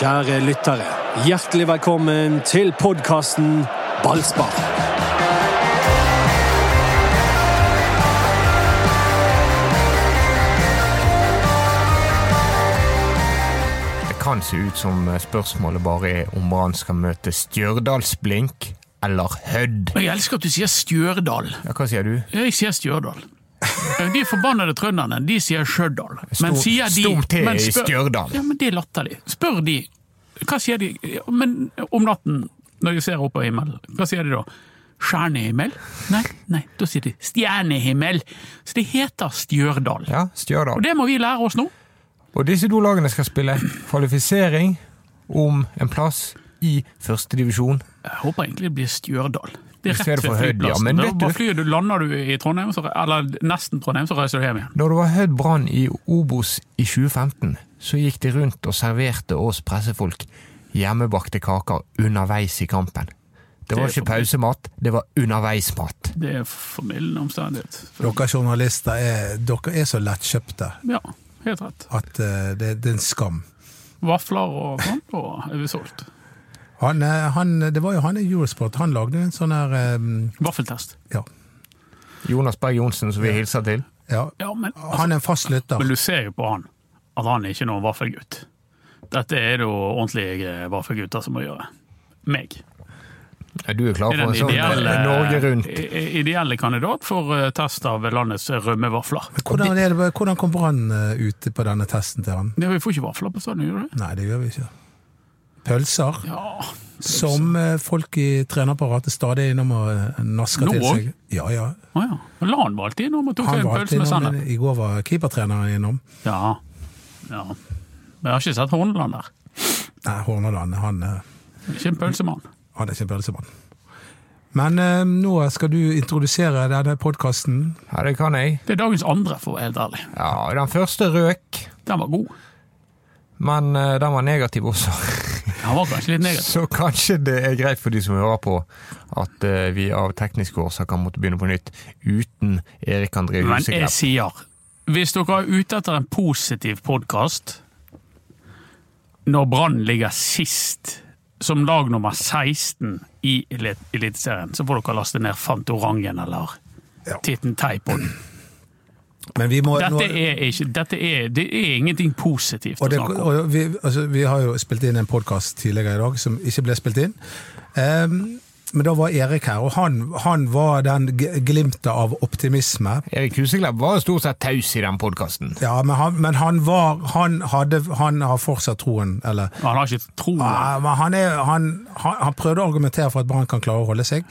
Kjære lyttere, hjertelig velkommen til podkasten Ballspar. Det kan se ut som spørsmålet bare er om Brann skal møte Stjørdalsblink eller Hødd. Jeg elsker at du sier Stjørdal. Ja, hva sier du? Jeg sier Stjørdal. De forbannede trønderne de sier Stjørdal. Men sier de men spør- Ja, men Det er latterlig. Spør de. Hva sier de Men om natten, når de ser opp på himmelen, hva sier de da? Stjernehimmel? Nei, nei, da sier de stjernehimmel. Så det heter Stjørdal. Ja, Og det må vi lære oss nå. Og disse to lagene skal spille kvalifisering om en plass i førstedivisjon. Jeg håper egentlig det blir Stjørdal. Det er rett ved flyplassen. Ja, men Da vet du- bare flyr du, lander du i Trondheim, så, eller nesten Trondheim, så reiser du hjem igjen. Da det var høyt Brann i Obos i 2015, så gikk de rundt og serverte oss pressefolk hjemmebakte kaker underveis i kampen. Det var ikke pausemat, det var underveismat. Det er formildende omstendighet. Dere journalister er, dere er så lettkjøpte Ja, helt rett. at uh, det, det er en skam. Vafler og sånt og er vi solgt. Han, eh, han, det var jo han i Eurosport, han lagde en sånn her um... Vaffeltest. ja, Jonas Berg Johnsen, som vi hilser til. ja. Ja, men, Han er en fast lytter. men du ser jo på han at han er ikke noen vaffelgutt. Dette er det jo ordentlige vaffelgutter som må gjøre. Meg. Er Du er klar for en sånn ideelle, eh, Norge Rundt. ideelle kandidat for eh, test av landets rømmevafler. Hvordan, er det, hvordan kom Brann eh, ut på denne testen til han? Ja, vi får ikke vafler på stadion, gjør vi det? Nei, det gjør vi ikke. Pølser, Ja. som eh, folk i trenerapparatet stadig er innom og eh, nasker Nå til seg. Ja, ja. Å ja. Lan var alltid innom og tok Han en pølse med sennep. i går var keepertreneren innom. Ja. ja. Men jeg har ikke sett Horneland der. Nei, Horneland, han, eh, Ikke en pølsemann. han er ikke en pølsemann. Men eh, nå skal du introdusere denne podkasten. Ja, det kan jeg. Det er dagens andre, for å være helt ærlig. Ja, Den første røk, Den var god. men eh, den var negativ også. Han var kanskje litt negativ. Så kanskje det er greit for de som hører på, at eh, vi av tekniske årsaker måtte begynne på nytt uten Erik André Men jeg sier, hvis dere er ute etter en positiv podkast når Brann ligger sist som lag nummer 16 i Elit- Eliteserien, så får dere laste ned Fantorangen eller Ja. Titten Teipod. Men vi må, Dette nå- er ikke Dette er, det er ingenting positivt å snakke om. og vi, altså, vi har jo spilt inn en podkast tidligere i dag som ikke ble spilt inn. Um, men da var Erik her, og han, han var den glimtet av optimisme. Erik Huseklepp var stort sett taus i den podkasten. Ja, men han, men han var Han hadde Han har fortsatt troen, eller Han har ikke troen? Ja, men han, er, han, han, han prøvde å argumentere for at Brann kan klare å holde seg.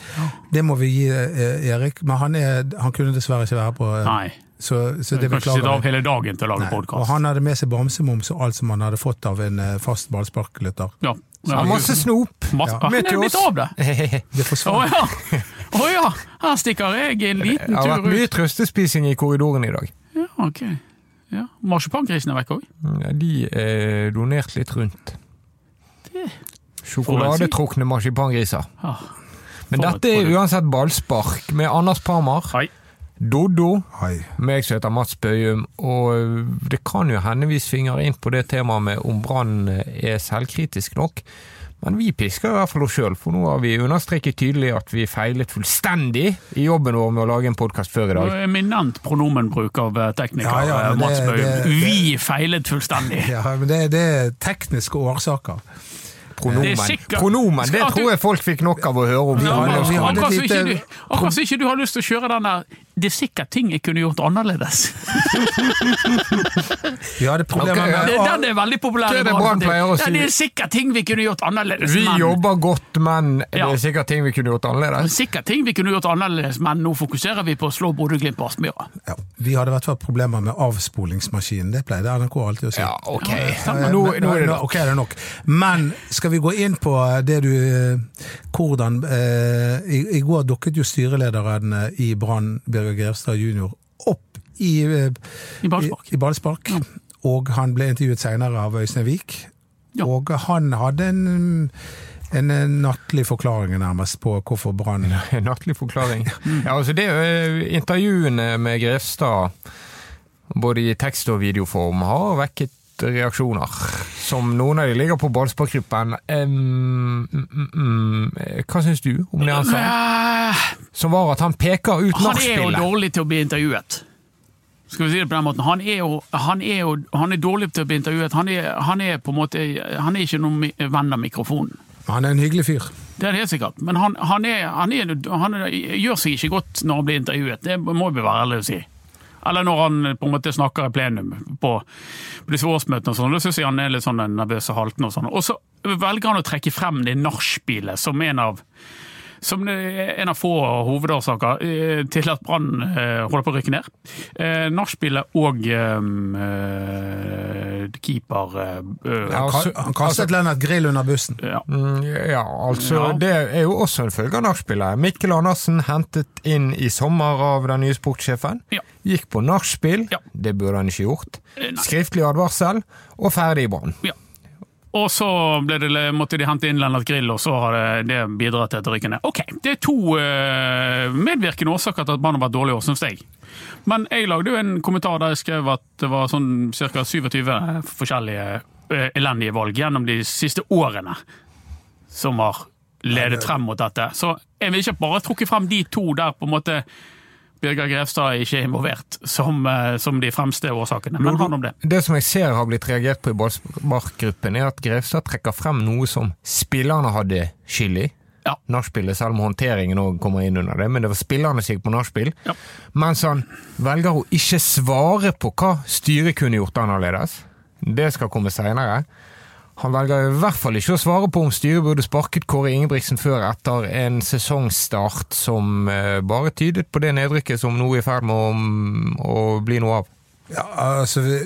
Det må vi gi eh, Erik, men han, er, han kunne dessverre ikke være på. eh, Nei. Så, så det ikke beklager jeg. hele dagen til å lage. Og podkast. han hadde med seg bamsemums og alt som han hadde fått av en eh, fast ballsparklytter. Ja. Ja, masse snop! Mas Ja. Er til blitt oss. av det! Det Å oh, ja! Oh, ja! Her stikker jeg en liten tur ut. Det har vært mye trøstespising i korridoren i dag. Ja, ok. Ja. Marsipangrisene er vekk òg. Ja, de er donert litt rundt. Det Sjokoladetrukne marsipangriser. Ah, Men dette er uansett ballspark med Anders Parmar, Hei. Doddo, Hei. meg som heter Mats Bøyum, og det kan jo hende vi svinger inn på det temaet med om Brann er selvkritisk nok. Men vi pisker i hvert fall oss sjøl, for nå har vi understreket tydelig at vi feilet fullstendig i jobben vår med å lage en podkast før i dag. Eminent pronomenbruk av teknikere, tekniker Ja, ja, eh, Mats det- Vi feilet fullstendig. Ja, men det, det er tekniske årsaker. Pronomen, Det sikkert- Pronomen, det tror jeg folk fikk nok av å høre om. Vi Ja, men vi hadde Akkurat så ikke, du- ikke du har lyst til å kjøre den der Det er sikkert ting jeg kunne gjort annerledes. ja, det problemer Ok, ja. Det, med den er veldig populær. Det er det Ja, si. det er sikkert ting vi kunne gjort annerledes. Vi men- jobber godt, men det er sikkert ting vi kunne gjort er annerledes. sikkert ting vi kunne gjort annerledes, men nå fokuserer vi på å slå Bodø-Glimt på Aspmyra. ja, Vi hadde i hvert fall problemer med avspolingsmaskinen. Det pleide NRK alltid å si. Ja, ok. Ja, Nå, nå er det nok. Okay, det er nok. Men skal vi gå inn på det du eh, Hvordan eh, i, I går dukket jo styrelederen eh, i Brann, Birger Grevstad jr., opp i, eh, I ballspark. i, i. Og han ble intervjuet senere av Øystein Wiik. Ja. Og han hadde en, en nattlig forklaring nærmest på hvorfor Brann En nattlig forklaring. Ja, altså det eh, Intervjuene med Grevstad, både i tekst- og videoform, har vekket reaksjoner. Som noen av de ligger på ballsparkgruppen. Um, mm, mm, hva syns du om det han sa? Som var at han peker ut Han er jo dårlig til å bli intervjuet. Skal vi si det på den måten? Han er jo, han er jo han er dårlig til å bli intervjuet. Han er, han er på en måte Han er ikke noen venn av mikrofonen. Han er en hyggelig fyr. Det er det helt sikkert. Men han, han, er, han, er, han er, gjør seg ikke godt når han blir intervjuet. Det må vi være ærlige å si. Eller når han på en måte snakker i plenum på, på disse årsmøtene og sånn. Da syns jeg han er litt sånn nervøs og haltende og sånn. Og så velger han å trekke frem det nachspielet som en av som en av få hovedårsaker eh, til at Brann eh, holder på å rykke ned. Eh, Nachspielet og eh, keeper eh, Ja, altså- Han kastet Lennart Grill under bussen. ja. Mm, Ja, altså Ja. det er jo også en følge av nachspielet. Mikkel Andersen hentet inn i sommer av den nye sportssjefen. Gikk på nachspiel, det burde han ikke gjort. Nei. Skriftlig advarsel, og ferdig i Brann. Ja. Og så det, måtte de hente inn Lennart Grill, og så har det, det bidratt til at det rykker ned. Ok, Det er to uh, medvirkende årsaker til at Brann har vært dårlig i år, syns jeg. Men jeg lagde jo en kommentar der jeg skrev at det var sånn ca. 27 forskjellige uh, elendige valg gjennom de siste årene som har ledet frem mot dette. Så jeg vil ikke bare trukke frem de to der på en måte Birger Grevstad ikke er involvert, som, eh, som de fremste årsakene. Men han om det. Det som jeg ser har blitt reagert på i ballsparkgruppen, er at Grevstad trekker frem noe som spillerne hadde skyld i. Ja. Nachspielet, selv om håndteringen òg kommer inn under det, men det var spillerne som gikk på nachspiel. Ja. Mens han velger å ikke svare på hva styret kunne gjort annerledes. Det skal komme seinere. Han velger i hvert fall ikke å svare på om styret burde sparket Kåre Ingebrigtsen før etter en sesongstart som eh, bare tydet på det nedrykket som nå er i ferd med å, å bli noe av. Ja, altså, vi,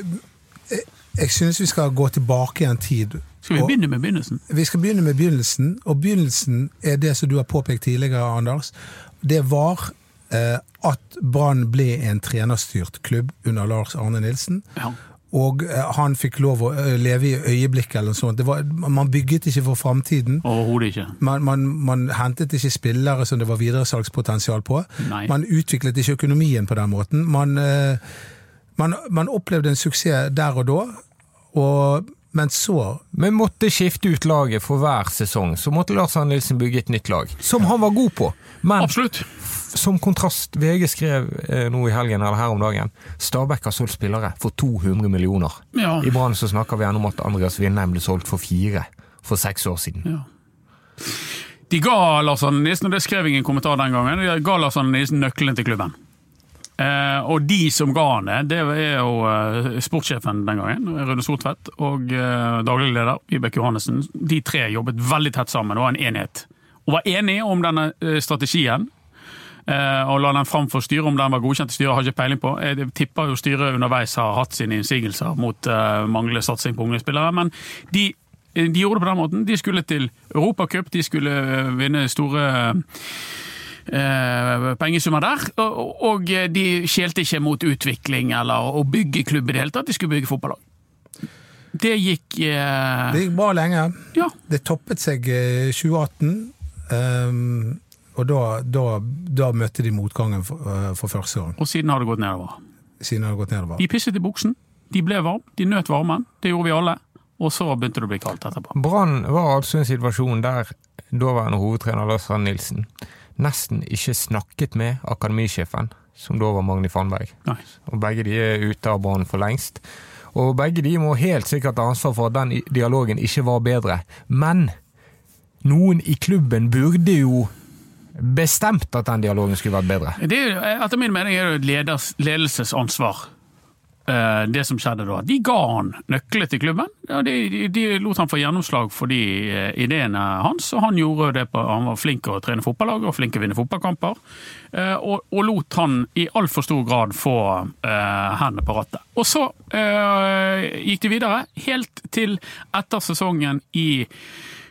jeg, jeg synes vi skal gå tilbake i en tid. Skal vi Og- begynne med begynnelsen? Vi skal begynne med begynnelsen, og begynnelsen er det som du har påpekt tidligere, Anders. Det var eh, at Brann ble en trenerstyrt klubb under Lars Arne Nilsen. Ja. Og eh, han fikk lov å eh, leve i øyeblikket eller noe sånt. Det var, man bygget ikke for framtiden. Overhodet ikke. Man, man, man hentet ikke spillere som det var videresalgspotensial på. Nei. Man utviklet ikke økonomien på den måten. Man, eh, man, man opplevde en suksess der og da, og, men så Vi måtte skifte ut laget for hver sesong. Så måtte Lars Arne Nilsen bygge et nytt lag, som han var god på. Men Absolutt. som kontrast, VG skrev eh, nå i helgen eller her om dagen Stabæk har solgt spillere for 200 millioner. Ja. I Brann så snakker vi ennå om at Andreas Vindheim ble solgt for fire for seks år siden. Ja. De ga Lars Arne Nilsen, og det skrev jeg i en kommentar den gangen, de ga Lars Arne Nilsen nøkkelen til klubben. Eh, og de som ga han det, det er jo eh, sportssjefen den gangen, Rune Sortvedt, og eh, daglig leder Vibeke Johannessen. De tre jobbet veldig tett sammen og var en enhet. Og var enige om denne eh, strategien. Eh, og la den fram for styret. Om den var godkjent i styret, har ikke peiling på. Jeg tipper jo styret underveis har hatt sine innsigelser mot eh, manglende satsing på unge-spillere. Men de, de gjorde det på den måten. De skulle til Europacup, de skulle eh, vinne store pengesummer der. Og, de skjelte ikke mot utvikling eller å bygge klubb i det hele tatt, de skulle bygge fotballag. Det gikk eh, Det gikk bra lenge. Ja. Det toppet seg 2018. Um, og da, da, da møtte de motgangen for, eh, for første gang, Og siden har det gått nedover. siden det gått nedover. De pisset i buksen. De ble varme. De nøt varmen. Det gjorde vi alle. Og så begynte det å bli kaldt etterpå. Brann var altså en situasjon der daværende hovedtrener Lars Rand Nilsen nesten ikke snakket med akademisjefen, som da var Magni Fannberg. Nei. Og begge de er ute av banen for lengst. Og begge de må helt sikkert ha ansvar for at den dialogen ikke var bedre. Men noen i klubben burde jo bestemt at den dialogen skulle vært bedre. Det er, etter min mening er det et leders, ledelsesansvar, eh, det som skjedde da. De ga han nøkler til klubben. Ja, de, de lot han få gjennomslag for de eh, ideene hans, og han gjorde det på Han var flink til å trene fotballag og flink til å vinne fotballkamper. eh, Og, og lot han i altfor stor grad få uh, hendene på rattet. Og så uh, gikk de videre, helt til etter sesongen i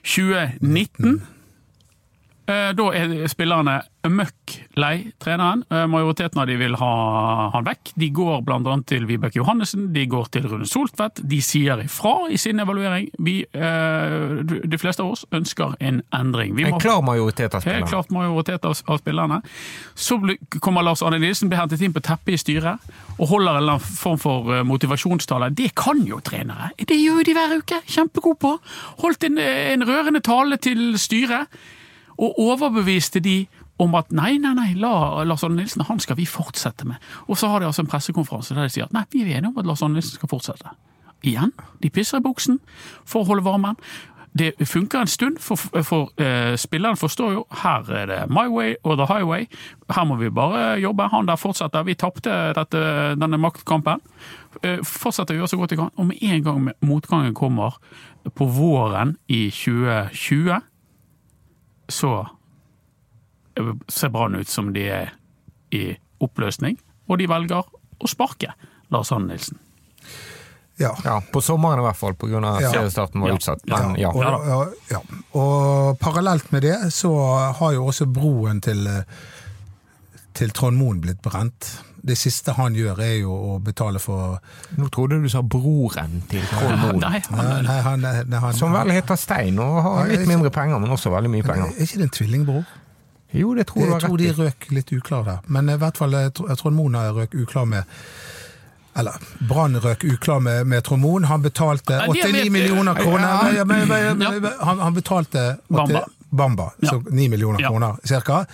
2019. Eh, Da er spillerne møkk lei treneren. Eh, Majoriteten av de vil ha han vekk. De går bl.a. til Vibeke Johannessen, de går til Rune Soltvedt. De sier ifra i sin evaluering. Vi, eh, de fleste av oss ønsker en endring. Vi En klar majoritet av spillerne. klart majoritet av, av spillerne. Så kommer Lars Arne Nilsen, blir hentet inn på teppet i styret og holder en eller annen form for motivasjonstale. Det kan jo trenere. Det gjør de hver uke. Kjempegod på. Holdt en, en rørende tale til styret og overbeviste de om at nei, nei, nei, la Lars Arne Nilsen han skal vi fortsette med. Og så har de altså en pressekonferanse der de sier at nei, vi er enige om at Lars Arne Nilsen skal fortsette. Igjen, de pisser i buksen for å holde varmen. Det funker en stund, for, for eh, spilleren forstår jo her er det my way or the highway. Her må vi bare jobbe. Han der fortsetter. Vi tapte denne maktkampen. Eh, fortsetter å gjøre så godt vi kan. Og med en gang motgangen kommer på våren i 2020, så ser Brann ut som de er i oppløsning, og de velger å sparke Lars Hanne Nilsen. Ja. Ja, På sommeren i hvert fall, pga. at Ja. seriestarten var Ja. utsatt. Men ja. Og, og, ja. og parallelt med det så har jo også broen til, eh, til Trond Moen blitt brent. Det siste han gjør er jo å betale for Nå trodde du sa broren til Trond Moen. Nei, Nei, nei, han, nei, han, Som vel heter Stein og har Ja, litt mindre penger, men også veldig mye penger. Er ikke det en tvillingbror? Jo, det tror du Jeg tror de røk litt uklar der. Men i hvert fall jeg tror har røk uklar med eller Brann røk uklar med, med Trond Moen. Han betalte 89 millioner kroner. Ja. Ja, men- men- men- Han, han betalte 80 Bamba. Bamba, så 9 millioner kroner cirka.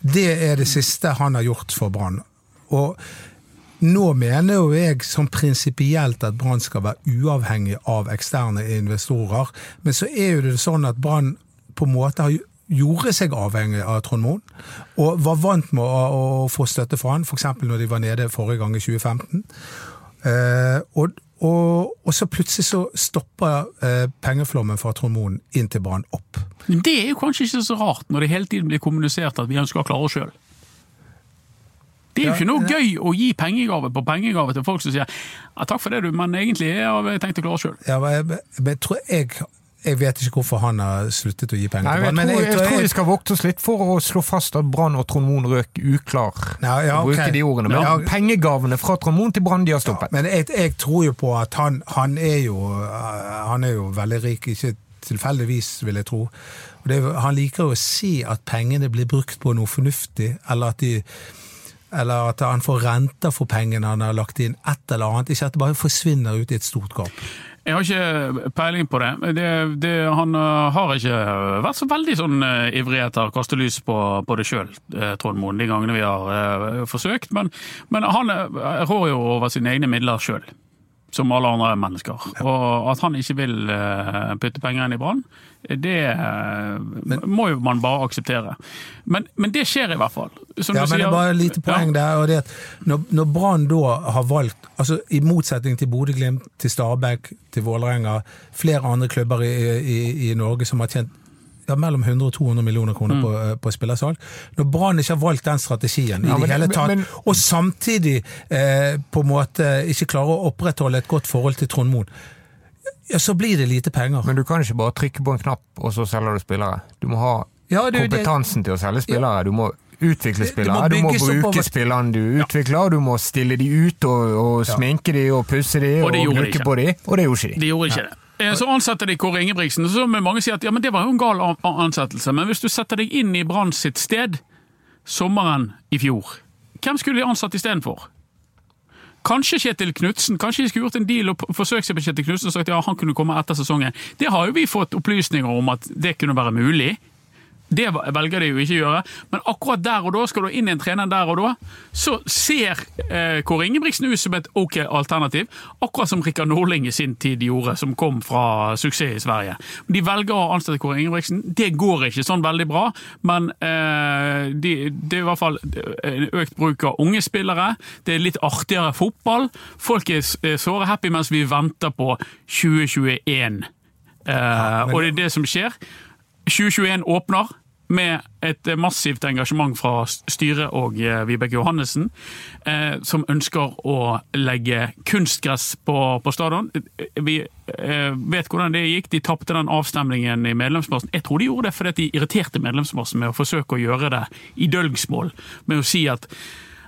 Det er det siste han har gjort for Brann. Og nå mener jo jeg sånn prinsipielt at Brann skal være uavhengig av eksterne investorer, men så er jo det sånn at Brann på en måte har gjorde seg avhengig av Trond Moen, og var vant med å, å få støtte fra han, f.eks. når de var nede forrige gang i 2015. Eh, og, og, og så plutselig så stopper eh, pengeflommen fra Trond Moen inn til Brann opp. Men det er jo kanskje ikke så rart, når det hele tiden blir kommunisert at vi ønsker å klare oss sjøl. Det er jo ikke noe gøy å gi pengegave på pengegave til folk som sier ja, takk for det, du, men egentlig har vi tenkt å klare sjøl. Ja, men jeg, men jeg, tror jeg, jeg vet ikke hvorfor han har sluttet å gi penger til jeg, Brann. men jeg, jeg tror jeg- vi skal vokte oss litt for å slå fast at Brann og Trond Moen røk uklar. Ja, ja, okay. bruke de ordene. Men Ja. pengegavene fra Trond Moen til Brann de har stoppet. Men jeg, jeg tror jo på at han, han, er jo, han er jo veldig rik, ikke tilfeldigvis, vil jeg tro. Det, han liker jo å si at pengene blir brukt på noe fornuftig, eller at, de, eller at han får renter for pengene han har lagt inn, et eller annet. Ikke at det bare forsvinner ut i et stort gap. Jeg har ikke peiling på det. det, det han øh, har ikke vært så veldig sånn øh, ivrig etter å kaste lys på, på det sjøl, Trond Moen, de gangene vi har forsøkt. Men, men han rår jo over sine egne midler sjøl, som alle andre mennesker. Og at han ikke vil øh, putte penger inn i Brann, det men, må jo man bare akseptere. Men, men det skjer i hvert fall. Som Ja, men det er bare et lite poeng Ja. der. og det at Når, når Brann da har valgt, altså i motsetning til Bodø-Glimt, til Stabæk, til Vålerenga, flere andre klubber i, i, i Norge som har tjent ja, mellom 100 og 200 millioner kroner Mm. på, eh, på spillersalg. Når Brann ikke har valgt den strategien Ja, i men- det hele tatt, men- og samtidig eh, på en måte ikke klarer å opprettholde et godt forhold til Trond Moen, ja, så blir det lite penger. Men du kan ikke bare trykke på en knapp, og så selger du spillere. Du må ha Ja, det kompetansen det- til å selge spillere. Du må utvikle spillere, du må bruke oppover. spillerne du utvikler, du må stille de ut og, og sminke de og pusse de Og og, bruke de på de, og det gjorde ikke de. De gjorde ikke det. Eh, Så ansetter de Kåre Ingebrigtsen, så vil mange si at ja, men det var jo en gal ansettelse. Men hvis du setter deg inn i Brann sitt sted sommeren i fjor, hvem skulle de ansatt istedenfor? Kanskje Kjetil Knutsen. Kanskje de skulle gjort en deal og forsøkt seg på Kjetil Knutsen og sagt ja, han kunne komme etter sesongen. Det har jo vi fått opplysninger om at det kunne være mulig. Det velger de jo ikke å gjøre, men akkurat der og da skal du inn i en trener der og da, så ser eh, Kåre Ingebrigtsen ut som et ok alternativ, akkurat som Rikard Norling i sin tid gjorde, som kom fra suksess i Sverige. De velger å ansette Kåre Ingebrigtsen. Det går ikke sånn veldig bra, men eh, de, det er i hvert fall en økt bruk av unge spillere. Det er litt artigere fotball. Folk er såre happy mens vi venter på 2021. Eh, og det er det som skjer. 2021 åpner. Med et massivt engasjement fra styret og eh, Vibeke Johannessen, eh, som ønsker å legge kunstgress på, på stadion. Vi eh, vet hvordan det gikk. De tapte den avstemningen i medlemsmassen. Jeg tror de gjorde det fordi de irriterte medlemsmassen med å forsøke å gjøre det i dølgsmål, med å si at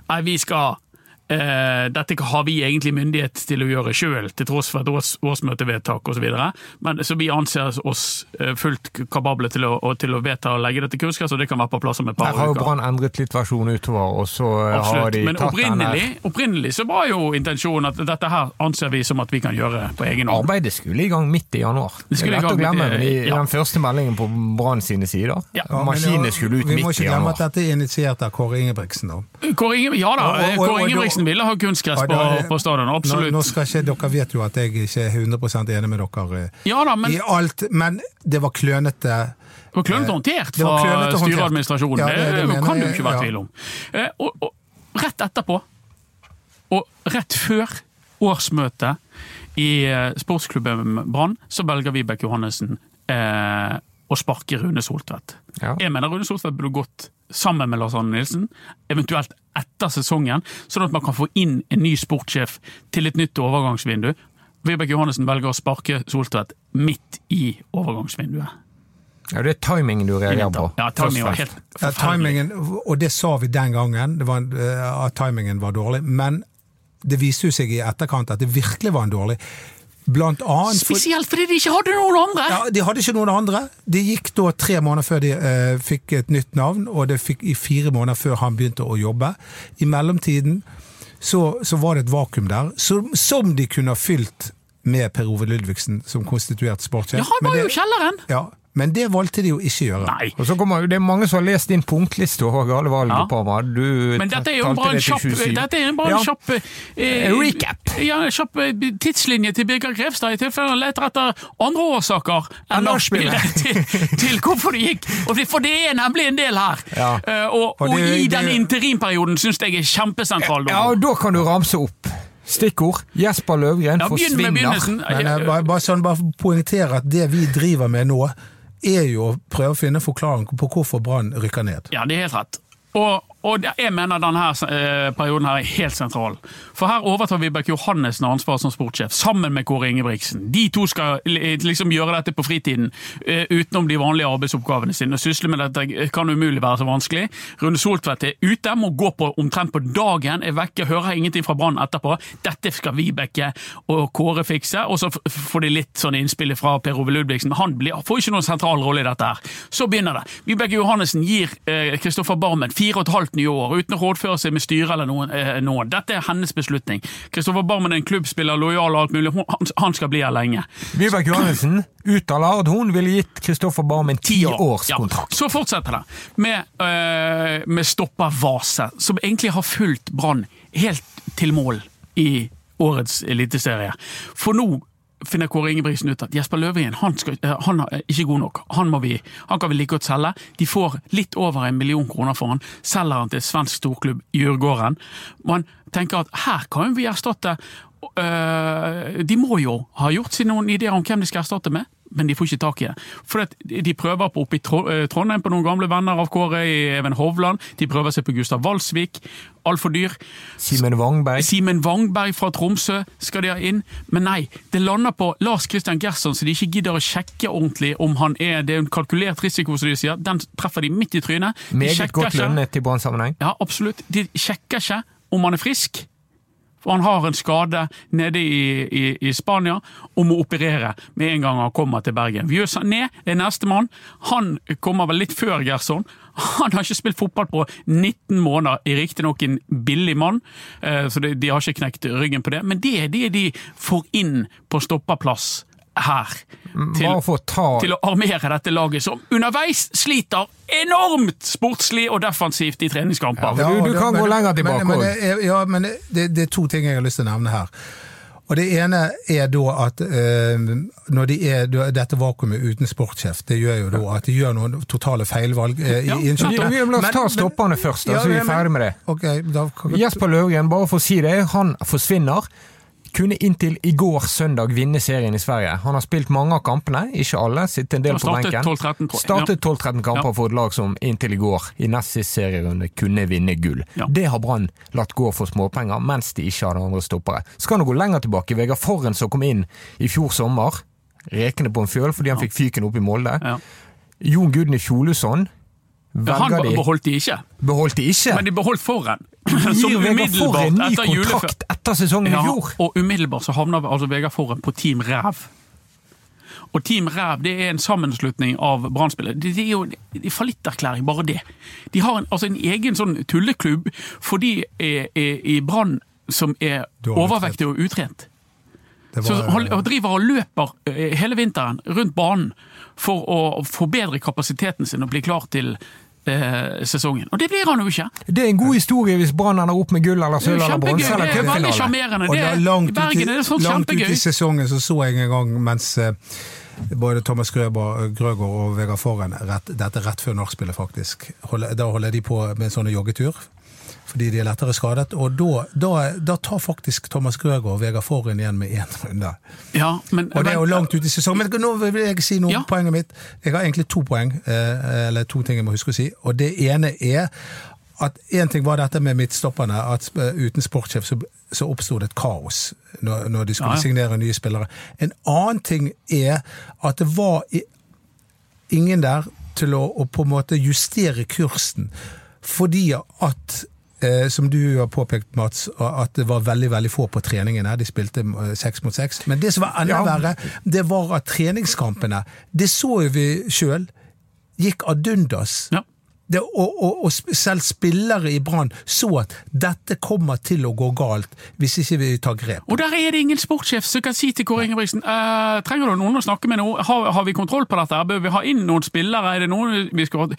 nei, vi skal Uh, dette har vi egentlig myndighet til å gjøre sjøl, til tross for et års, årsmøtevedtak osv. Så vi anser oss uh, fullt kapable til å, til å vedta å legge dette kunnskap, så det kan være på plass om et par uker. Her har jo Brann endret litt versjon utover, og så Absolutt. har de Men tatt den her. opprinnelig så var jo intensjonen at dette her anser vi som at vi kan gjøre på egen hånd. Arbeidet skulle i gang midt i januar. Det er lett å glemme, i, ja. den første meldingen på Brann sine sider. Ja. Maskinene skulle ut midt i januar. Vi må ikke glemme at dette er initiert av Kåre Ingebrigtsen, da. Kåre Ingebrigtsen, ja da, Kåre Ingebrigtsen Eriksen ville ha kunstgress på, på stadion, absolutt. Nå, nå skal ikke, dere vet jo at jeg ikke er 100 enig med dere eh, ja, da, men, i alt, men det var klønete. Det var klønete håndtert fra styreadministrasjonen, ja, det, det, det kan du ikke være tvil om. Eh, og, og, rett etterpå, og rett før årsmøtet i eh, sportsklubben Brann, så velger Vibeke Johannessen eh, å sparke Rune Soltvedt. Ja. Jeg mener Rune Soltvedt burde gått sammen med Lars Arne Nilsen, eventuelt etter sesongen, sånn at man kan få inn en ny sportssjef til et nytt overgangsvindu. Vibeke Johannessen velger å sparke Soltvedt midt i overgangsvinduet. Ja, Det er timingen du reagerer på. Ja, timingen var helt ja, timingen, Og det sa vi den gangen, var, uh, at timingen var dårlig. Men det viste jo seg i etterkant at det virkelig var en dårlig. Blant annet Spesielt fordi de ikke hadde noen andre! Ja, De hadde ikke noen andre. Det gikk da tre måneder før de uh, fikk et nytt navn, og det fikk i fire måneder før han begynte å jobbe. I mellomtiden så, så var det et vakuum der, som, som de kunne ha fylt med Per Ove Ludvigsen som konstituert sportssjef. Ja, han var jo kjelleren! Ja, men det valgte de jo ikke å gjøre. Nei. Og så kommer, Det er mange som har lest din punktliste over alle valget, ja. Du Men dette er jo en kjapp, dette er en kjapp eh, Recap! Ja, en kjapp eh, tidslinje til Birger Grevstad, i tilfelle han leter etter andre årsaker enn nachspielet til, til hvorfor det gikk. For det er nemlig en del her. Ja. Uh, og, og, det, og, i den interimperioden syns jeg er kjempesentral. Ja, og da kan du ramse opp. Stikkord. Jesper Løvgren ja, forsvinner. Men, bare, bare, sånn, bare poengtere at det vi driver med nå er jo å prøve å finne forklaring på hvorfor Brann rykker ned. Ja, det er helt rett. Og, og jeg mener denne eh, perioden her er helt sentral. For her overtar Vibeke Johannessen ansvaret som sportssjef, sammen med Kåre Ingebrigtsen. De to skal liksom gjøre dette på fritiden, eh, utenom de vanlige arbeidsoppgavene sine. Å sysle med dette kan umulig være så vanskelig. Rune Soltvedt er ute, må gå på omtrent på dagen, er vekke, hører ingenting fra Brann etterpå. Dette skal Vibeke og Kåre fikse, og så får de litt sånn innspill fra Per Ove Ludvigsen. Han blir, får ikke noen sentral rolle i dette her. Så begynner det. Vibeke Johannessen gir Kristoffer eh, Barmen fire og et halvt nye år, uten å rådføre seg med styret eller noen, eh, noen. Dette er hennes beslutning. Kristoffer Barmen er en klubbspiller, lojal og alt mulig. Han, han skal bli her lenge. Vibeke Johannessen uttaler at hun ville gitt Kristoffer Barmen ti års kontrakt. Ja. Så fortsetter det med, øh, med Stoppa Vase, som egentlig har fulgt Brann helt til mål i årets eliteserie. For nå finner Kåre Ingebrigtsen ut at Jesper Løvgren han, skal, eh, han er ikke god nok. Han, må vi, han kan vi like godt selge. De får litt over en million kroner for han. Selger han til svensk storklubb Djurgården. Man tenker at her kan vi erstatte øh, De må jo ha gjort seg noen ideer om hvem de skal erstatte med men de får ikke tak i det. For De prøver på oppe i eh, Trondheim på noen gamle venner av Kåre, i Even Hovland. De prøver seg på Gustav Walsvik. Altfor dyr. Simen Wangberg. Simen Wangberg fra Tromsø skal de ha inn. Men nei, det lander på Lars Christian Gerson, så de ikke gidder å sjekke ordentlig om han er Det er en kalkulert risiko, som de sier. Den treffer de midt i trynet. Meget godt lønnet i Brann-sammenheng. Ja, absolutt. De sjekker ikke om han er frisk for han har en skade nede i, i, i Spania og må operere med en gang han kommer til Bergen. Vjøs ned er nestemann. Han kommer vel litt før Gerson. Han har ikke spilt fotball på 19 måneder, er riktignok en billig mann, eh, så de, har ikke knekt ryggen på det. Men det er det de får inn på stoppeplass her. Til, ta... til, å armere dette laget, som underveis sliter enormt sportslig og defensivt i treningskamper. Ja, du, du, kan men, gå lenger tilbake òg. Ja, men det, det, er to ting jeg har lyst til å nevne her. Og Det ene er da at eh, når de er dette vakuumet uten sportssjef, det gjør jo da at de gjør noen totale feilvalg. Ja, i innkjøpet. La oss ta stopperne først, så ja, vi er ferdig med det. Okay, da, Jesper Løvgren, bare for å si det, han forsvinner kunne inntil i går søndag vinne serien i Sverige. Han har spilt mange av kampene, ikke alle, sittet en del på benken. 12-13, tror jeg. Startet 12-13 kamper Ja. for et lag som inntil i går, i nest siste serierunde, kunne vinne gull. Ja. Det har Brann latt gå for småpenger, mens de ikke hadde andre stoppere. Skal nå gå lenger tilbake. Vegard Forren som kom inn i fjor sommer, rekende på en fjøl fordi han fikk fyken opp i Molde. Ja. Jon Gudny Fjolusson Ja, han de, beholdt de ikke, beholdt de ikke. men de beholdt foran. Som umiddelbart Forren etter julefør- etter sesongen Ja, i fjor. og umiddelbart så havna altså Vegard Forren på Team Ræv. Og Team Ræv det er en sammenslutning av Brann-spillere. Det, er jo er fallitterklæring, bare det. De har en, altså en egen sånn tulleklubb for de er, er, i Brann som er overvektige og utrent. Var, Så han driver og løper eh, hele vinteren rundt banen for å forbedre kapasiteten sin og bli klar til eh, sesongen. Og det blir han jo ikke. Det er en god historie hvis Brann ender opp med gull eller er sølv eller kjempegøy. bronse eller Det er veldig cupfinale. Det er- I Bergen ut i, er det sånn langt ut i sesongen så så jeg en gang mens eh, både Thomas Grøber, Grøgaard og Vegard Forhen rett, Dette rett før nachspielet, faktisk. Da holder de på med en sånn joggetur. Fordi de er lettere skadet. Og da, da, da tar faktisk Thomas Grøgaard og Vegard Forhen igjen med én runde. Ja, men, Og det er jo langt ut i sesongen. Men nå vil jeg si noe Ja. poenget mitt. Jeg har egentlig to poeng, eh, eller to ting jeg må huske å si. Og det ene er at én ting var dette med midtstopperne, at eh, uten sportssjef så, så oppsto det et kaos når, når de skulle Ja, ja. signere nye spillere. En annen ting er at det var i, ingen der til å, å på en måte justere kursen, fordi at som du har påpekt, Mats, at det var veldig veldig få på treningene. De spilte eh, seks mot seks. Men det som var enda verre, det var at treningskampene Det så jo vi sjøl. Gikk ad undas. Ja. Det, og, og, og selv spillere i Brann så at dette kommer til å gå galt hvis ikke vi tar grep. Og der er det ingen sportssjef som kan si til Kåre Ingebrigtsen eh, trenger du noen å snakke med nå. Har, har vi kontroll på dette? Bør vi ha inn noen spillere? Er det noen vi skal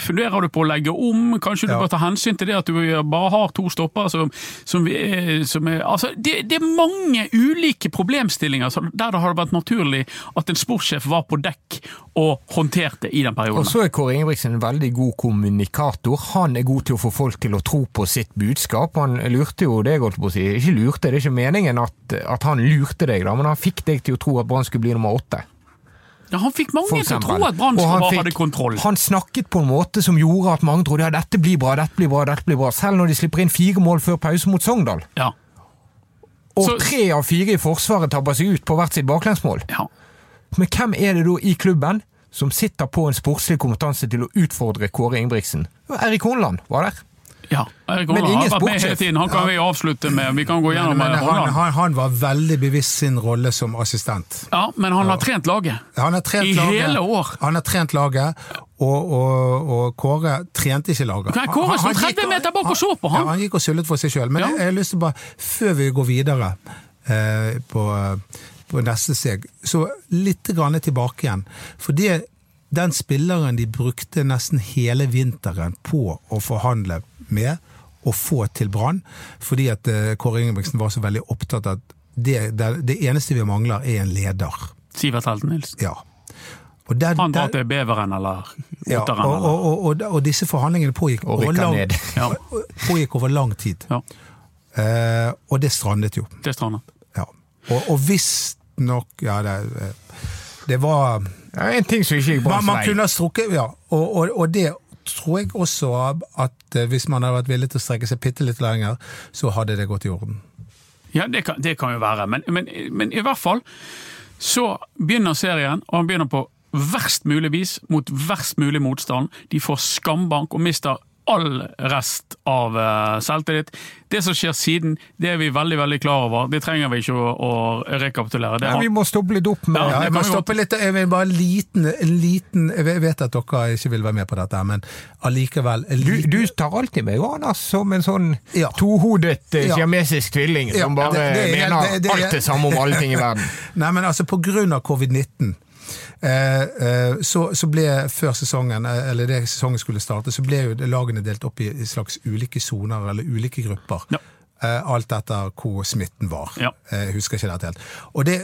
Funderer du på å legge om? Kanskje du Ja. bør ta hensyn til det at du bare har to stoppere som, som, vi er, som er altså, det, det er mange ulike problemstillinger der det har vært naturlig at en sportssjef var på dekk og håndterte i den perioden. Og så er Kåre Ingebrigtsen en veldig god kommunikator. Han er god til å få folk til å tro på sitt budskap. Han lurte jo deg, holdt på å si. Ikke lurte, det er ikke meningen at, at han lurte deg, da, men han fikk deg til å tro at Brann skulle bli nummer åtte. Ja, han fikk mange til å tro at Brann hadde kontroll. Han snakket på en måte som gjorde at mange trodde ja, dette blir bra, dette blir bra, dette blir bra. Selv når de slipper inn fire mål før pause mot Sogndal. Ja, Og Så- tre av fire i Forsvaret tabber seg ut på hvert sitt baklengsmål. ja. Men hvem er det da i klubben som sitter på en sportslig kompetanse til å utfordre Kåre Ingebrigtsen? Erik Horneland var der. Ja, Erik Horneland har vært med hele tiden. Han kan vi avslutte med. Vi kan gå gjennom men men, han, han, han var veldig bevisst sin rolle som assistent. Ja, men han har trent laget. Han har trent I laget, hele år. Han har trent laget, og, og, og Kåre trente ikke laget. Nei, Kåre sto 30 gikk- meter bak og så på, han. Ja, han gikk og sullet for seg sjøl. Men Ja. jeg, jeg har lyst til bare, før vi går videre eh, på, på neste steg, så litt grann tilbake igjen. For det, den spilleren de brukte nesten hele vinteren på å forhandle med og få til Brann, fordi at eh, Kåre Ingebrigtsen var så veldig opptatt av at det, det, det eneste vi mangler, er en leder. Sivert Helten Nilsen. Ja. Og der, Han drar til Beveren eller ja, Otteren. og, og, og, og, og disse forhandlingene pågikk, Og over lang, ned. Ja. pågikk over lang tid. Ja, Eh, og det strandet jo. det strandet. Ja. Og, og visstnok Ja, det, det var Ja, en ting som ikke gikk Man, Branns man vei. kunne ha strukket Ja, og, og, og det tror jeg også at eh, hvis man hadde vært villig til å strekke seg bitte litt lenger, så hadde det gått i orden. Ja, det kan, det kan jo være, men, men, men i hvert fall så begynner serien, og han begynner på verst mulig vis, mot verst mulig motstand. De får skambank og mister all rest av eh, selvtillit. Det som skjer siden, det er vi veldig veldig klar over. Det trenger vi ikke å, å rekapitulere. Det Ja, har- vi må stoppe litt opp med Ja, jeg må stoppe litt. Jeg vil bare liten, liten Jeg vet at dere ikke vil være med på dette, men allikevel du, du tar alltid med Johannes som en sånn Ja. tohodet eh, Ja. siamesisk tvilling som bare det- det er- mener det- det alt det samme om alle ting i verden. Nei, men altså på grunn av covid-19 eh, eh, så, så ble før sesongen, eh, eller det sesongen skulle starte, så ble jo lagene delt opp i slags ulike soner eller ulike grupper. Ja. Eh, alt etter hvor smitten var. Ja. Eh, Jeg husker ikke dette helt. Og, det,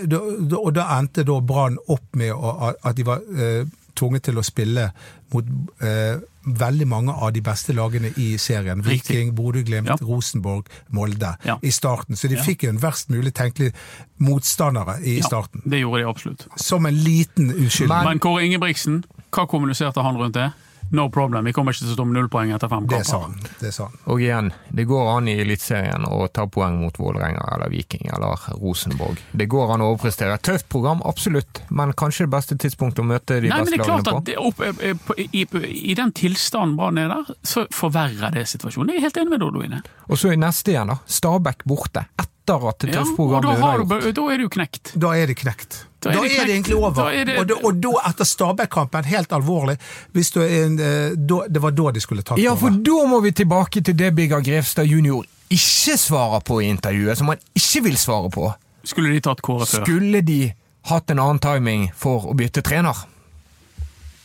og da endte da Brann opp med at de var eh, tvunget til å spille mot eh, veldig mange av de beste lagene i serien. Viking, Bodø-Glimt, Ja. Rosenborg, Molde Ja. i starten. Så de Ja. fikk jo en verst mulig tenkelig motstandere i starten. det gjorde de absolutt. Som en liten unnskyldning. Men Kåre Ingebrigtsen, hva kommuniserte han rundt det? No problem, vi kommer ikke til å stå med null poeng etter fem Det sa kamper. han. Det sa han. Og igjen, det går an i Eliteserien å ta poeng mot Vålerenga eller Viking eller Rosenborg. Det går an å overprestere. Tøft program, absolutt, men kanskje det beste tidspunktet å møte de Nei, men beste det er klart lagene at på? det, opp, eh, i, i, I den tilstanden Brann er der, så forverrer det situasjonen. Jeg er helt enig med Dodoine. Og så i neste igjen, da. Stabæk borte. Etter at det Ja, tøffe og da, er du, da er det jo knekt. Da er det knekt. Da Da er er det egentlig over. Da er det- Og, da, og da, etter Stabæk-kampen, helt alvorlig hvis du er en, eh, da, Det var da de skulle tatt Ja, for da må vi tilbake til det Birger Grevstad jr. ikke svarer på i intervjuet, som han ikke vil svare på. Skulle de tatt Kåre før? Skulle de hatt en annen timing for å bytte trener?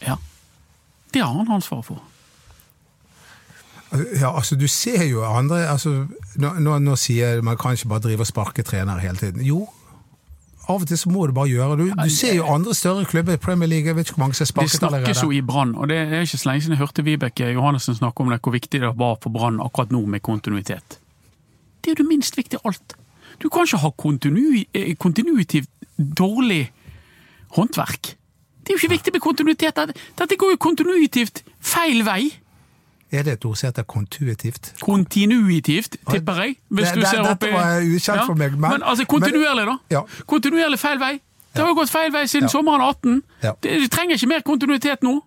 Ja. Det har han ansvaret for. Ja, altså Du ser jo andre altså, nå, nå, nå sier man kan ikke bare drive og sparke trenere hele tiden. Jo, av og til så må du bare gjøre det. Du, du ser jo andre større klubber i Premier League, jeg vet ikke hvor mange som er Det snakkes jo i Brann, og det er ikke så lenge siden jeg hørte Vibeke Johannessen snakke om det, hvor viktig det var for Brann akkurat nå med kontinuitet. Det er jo det minst viktige av alt. Du kan ikke ha kontinu eh, kontinuitivt dårlig håndverk. Det er jo ikke viktig med kontinuitet. Dette går jo kontinuitivt feil vei. Er det et ord som heter kontuitivt? Kontinuitivt, tipper jeg. Hvis Det- du det- ser opp dette i- var ukjent for meg, men- men altså kontinuerlig, da. Ja. Kontinuerlig feil vei. Det har jo gått feil vei siden Ja. sommeren 18. Ja. Det- Du trenger ikke mer kontinuitet nå.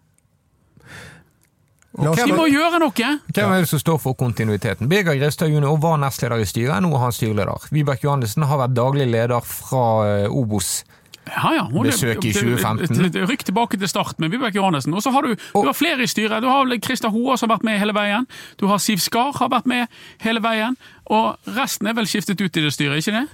Okay. De må gjøre noe! Hvem er det som står for kontinuiteten? Birger Grevstad jr. var nestleder i styret, nå er han styreleder. Vibeke Johannessen har vært daglig leder fra eh, Obos. Ja, ja, Besøk i 2015. det- det- Rykk tilbake til start med Vibeke Johannessen. Og så har du, du har flere i styret. Du har Christer Hoa som har vært med hele veien. Du har Siv Skar har vært med hele veien. Og resten er vel skiftet ut i det styret, ikke det?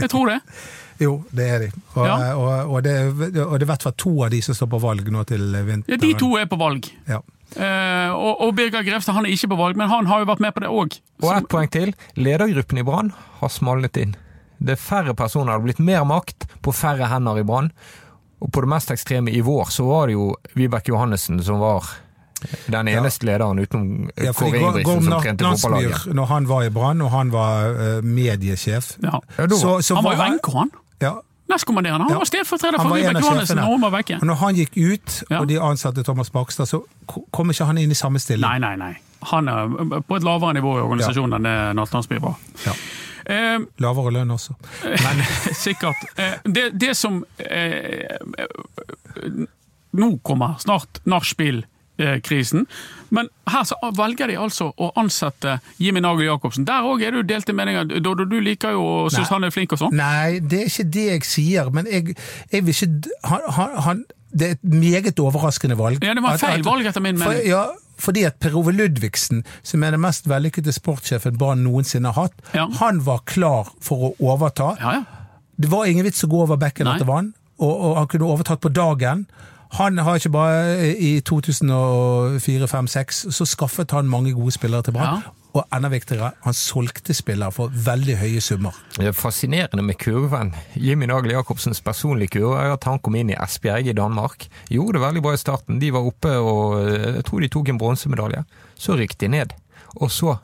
Jeg tror det. Jo, det er de. Og, Ja. og, og, det, og det er i hvert fall to av de som står på valg nå til vinteren. Ja, De to er på valg. Ja. Eh, og, og Birger Grevstad han er ikke på valg, men han har jo vært med på det òg. Og ett poeng til. Ledergruppen i Brann har smalnet inn. Det er færre personer, det har blitt mer makt på færre hender i Brann. Og på det mest ekstreme i vår så var det jo Vibeke Johannessen som var den eneste lederen utenom Ja, Kåre Ingebrigtsen som trente fotballaget. Landsmyr, når han var i Brann, og han var uh, mediesjef Ja. Ja, så, så Han var jo han- venke, han. Ja, Nestkommanderende. Han Ja. var stedfortreder for var en Vibeke Johannessen og når han gikk ut, Ja. og de ansatte Thomas Bakstad, så ko- kom ikke han inn i samme stilling. Nei, nei, nei. Han er på et lavere nivå i organisasjonen enn det Nattlandsby var. Ja. Eh, Lavere lønn også. Men sikkert. Eh, Det, det som eh, Nå kommer snart nachspiel-krisen. Men her så velger de altså å ansette Jimmy Nagel Jacobsen. Der òg er det jo delte meninger. Dodo, du liker jo og syns han er flink og sånn. Nei, det er ikke det jeg sier, men jeg, jeg vil ikke han, han, Det er et meget overraskende valg. Ja, det var feil valg, etter min for, mening. Ja, fordi at Per Ove Ludvigsen, som er den mest vellykkede sportssjefen Brann noensinne har hatt, Ja. han var klar for å overta. Ja, ja. Det var ingen vits å gå over bekken etter vann, og, og han kunne overtatt på dagen. Han har ikke bare I 2004-2005-2006 så skaffet han mange gode spillere til Brann. Ja. Og enda viktigere, han solgte spillere for veldig høye summer. Det er fascinerende med kurven. Jimmy Nagel Jacobsens personlige kurve er at han kom inn i Esbjerg i Danmark. Gjorde det veldig bra i starten. De var oppe og eh, jeg tror de tok en bronsemedalje. Så rykket de ned. Og så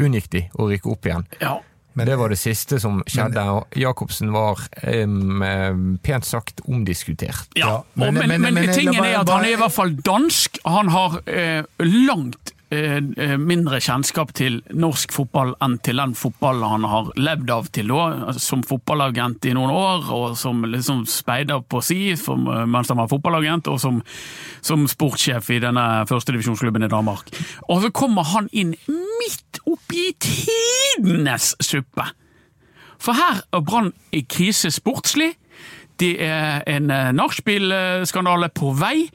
unngikk de å rykke opp igjen. ja. Men- det var det siste som skjedde. og Jacobsen var em, pent sagt omdiskutert. Ja, Ja, og, men- men, men, men- men- tingen er at han er i hvert fall dansk. Han har eh, langt mindre kjennskap til norsk fotball enn til den fotballen han har levd av til da, som fotballagent i noen år, og som liksom speider på si eh, mens han var fotballagent, og som, som sportssjef i denne førstedivisjonsklubben i Danmark. Og så kommer han inn midt oppi tidenes suppe. For her er Brann i krise sportslig. Det er en eh, nachspiel-skandale på vei,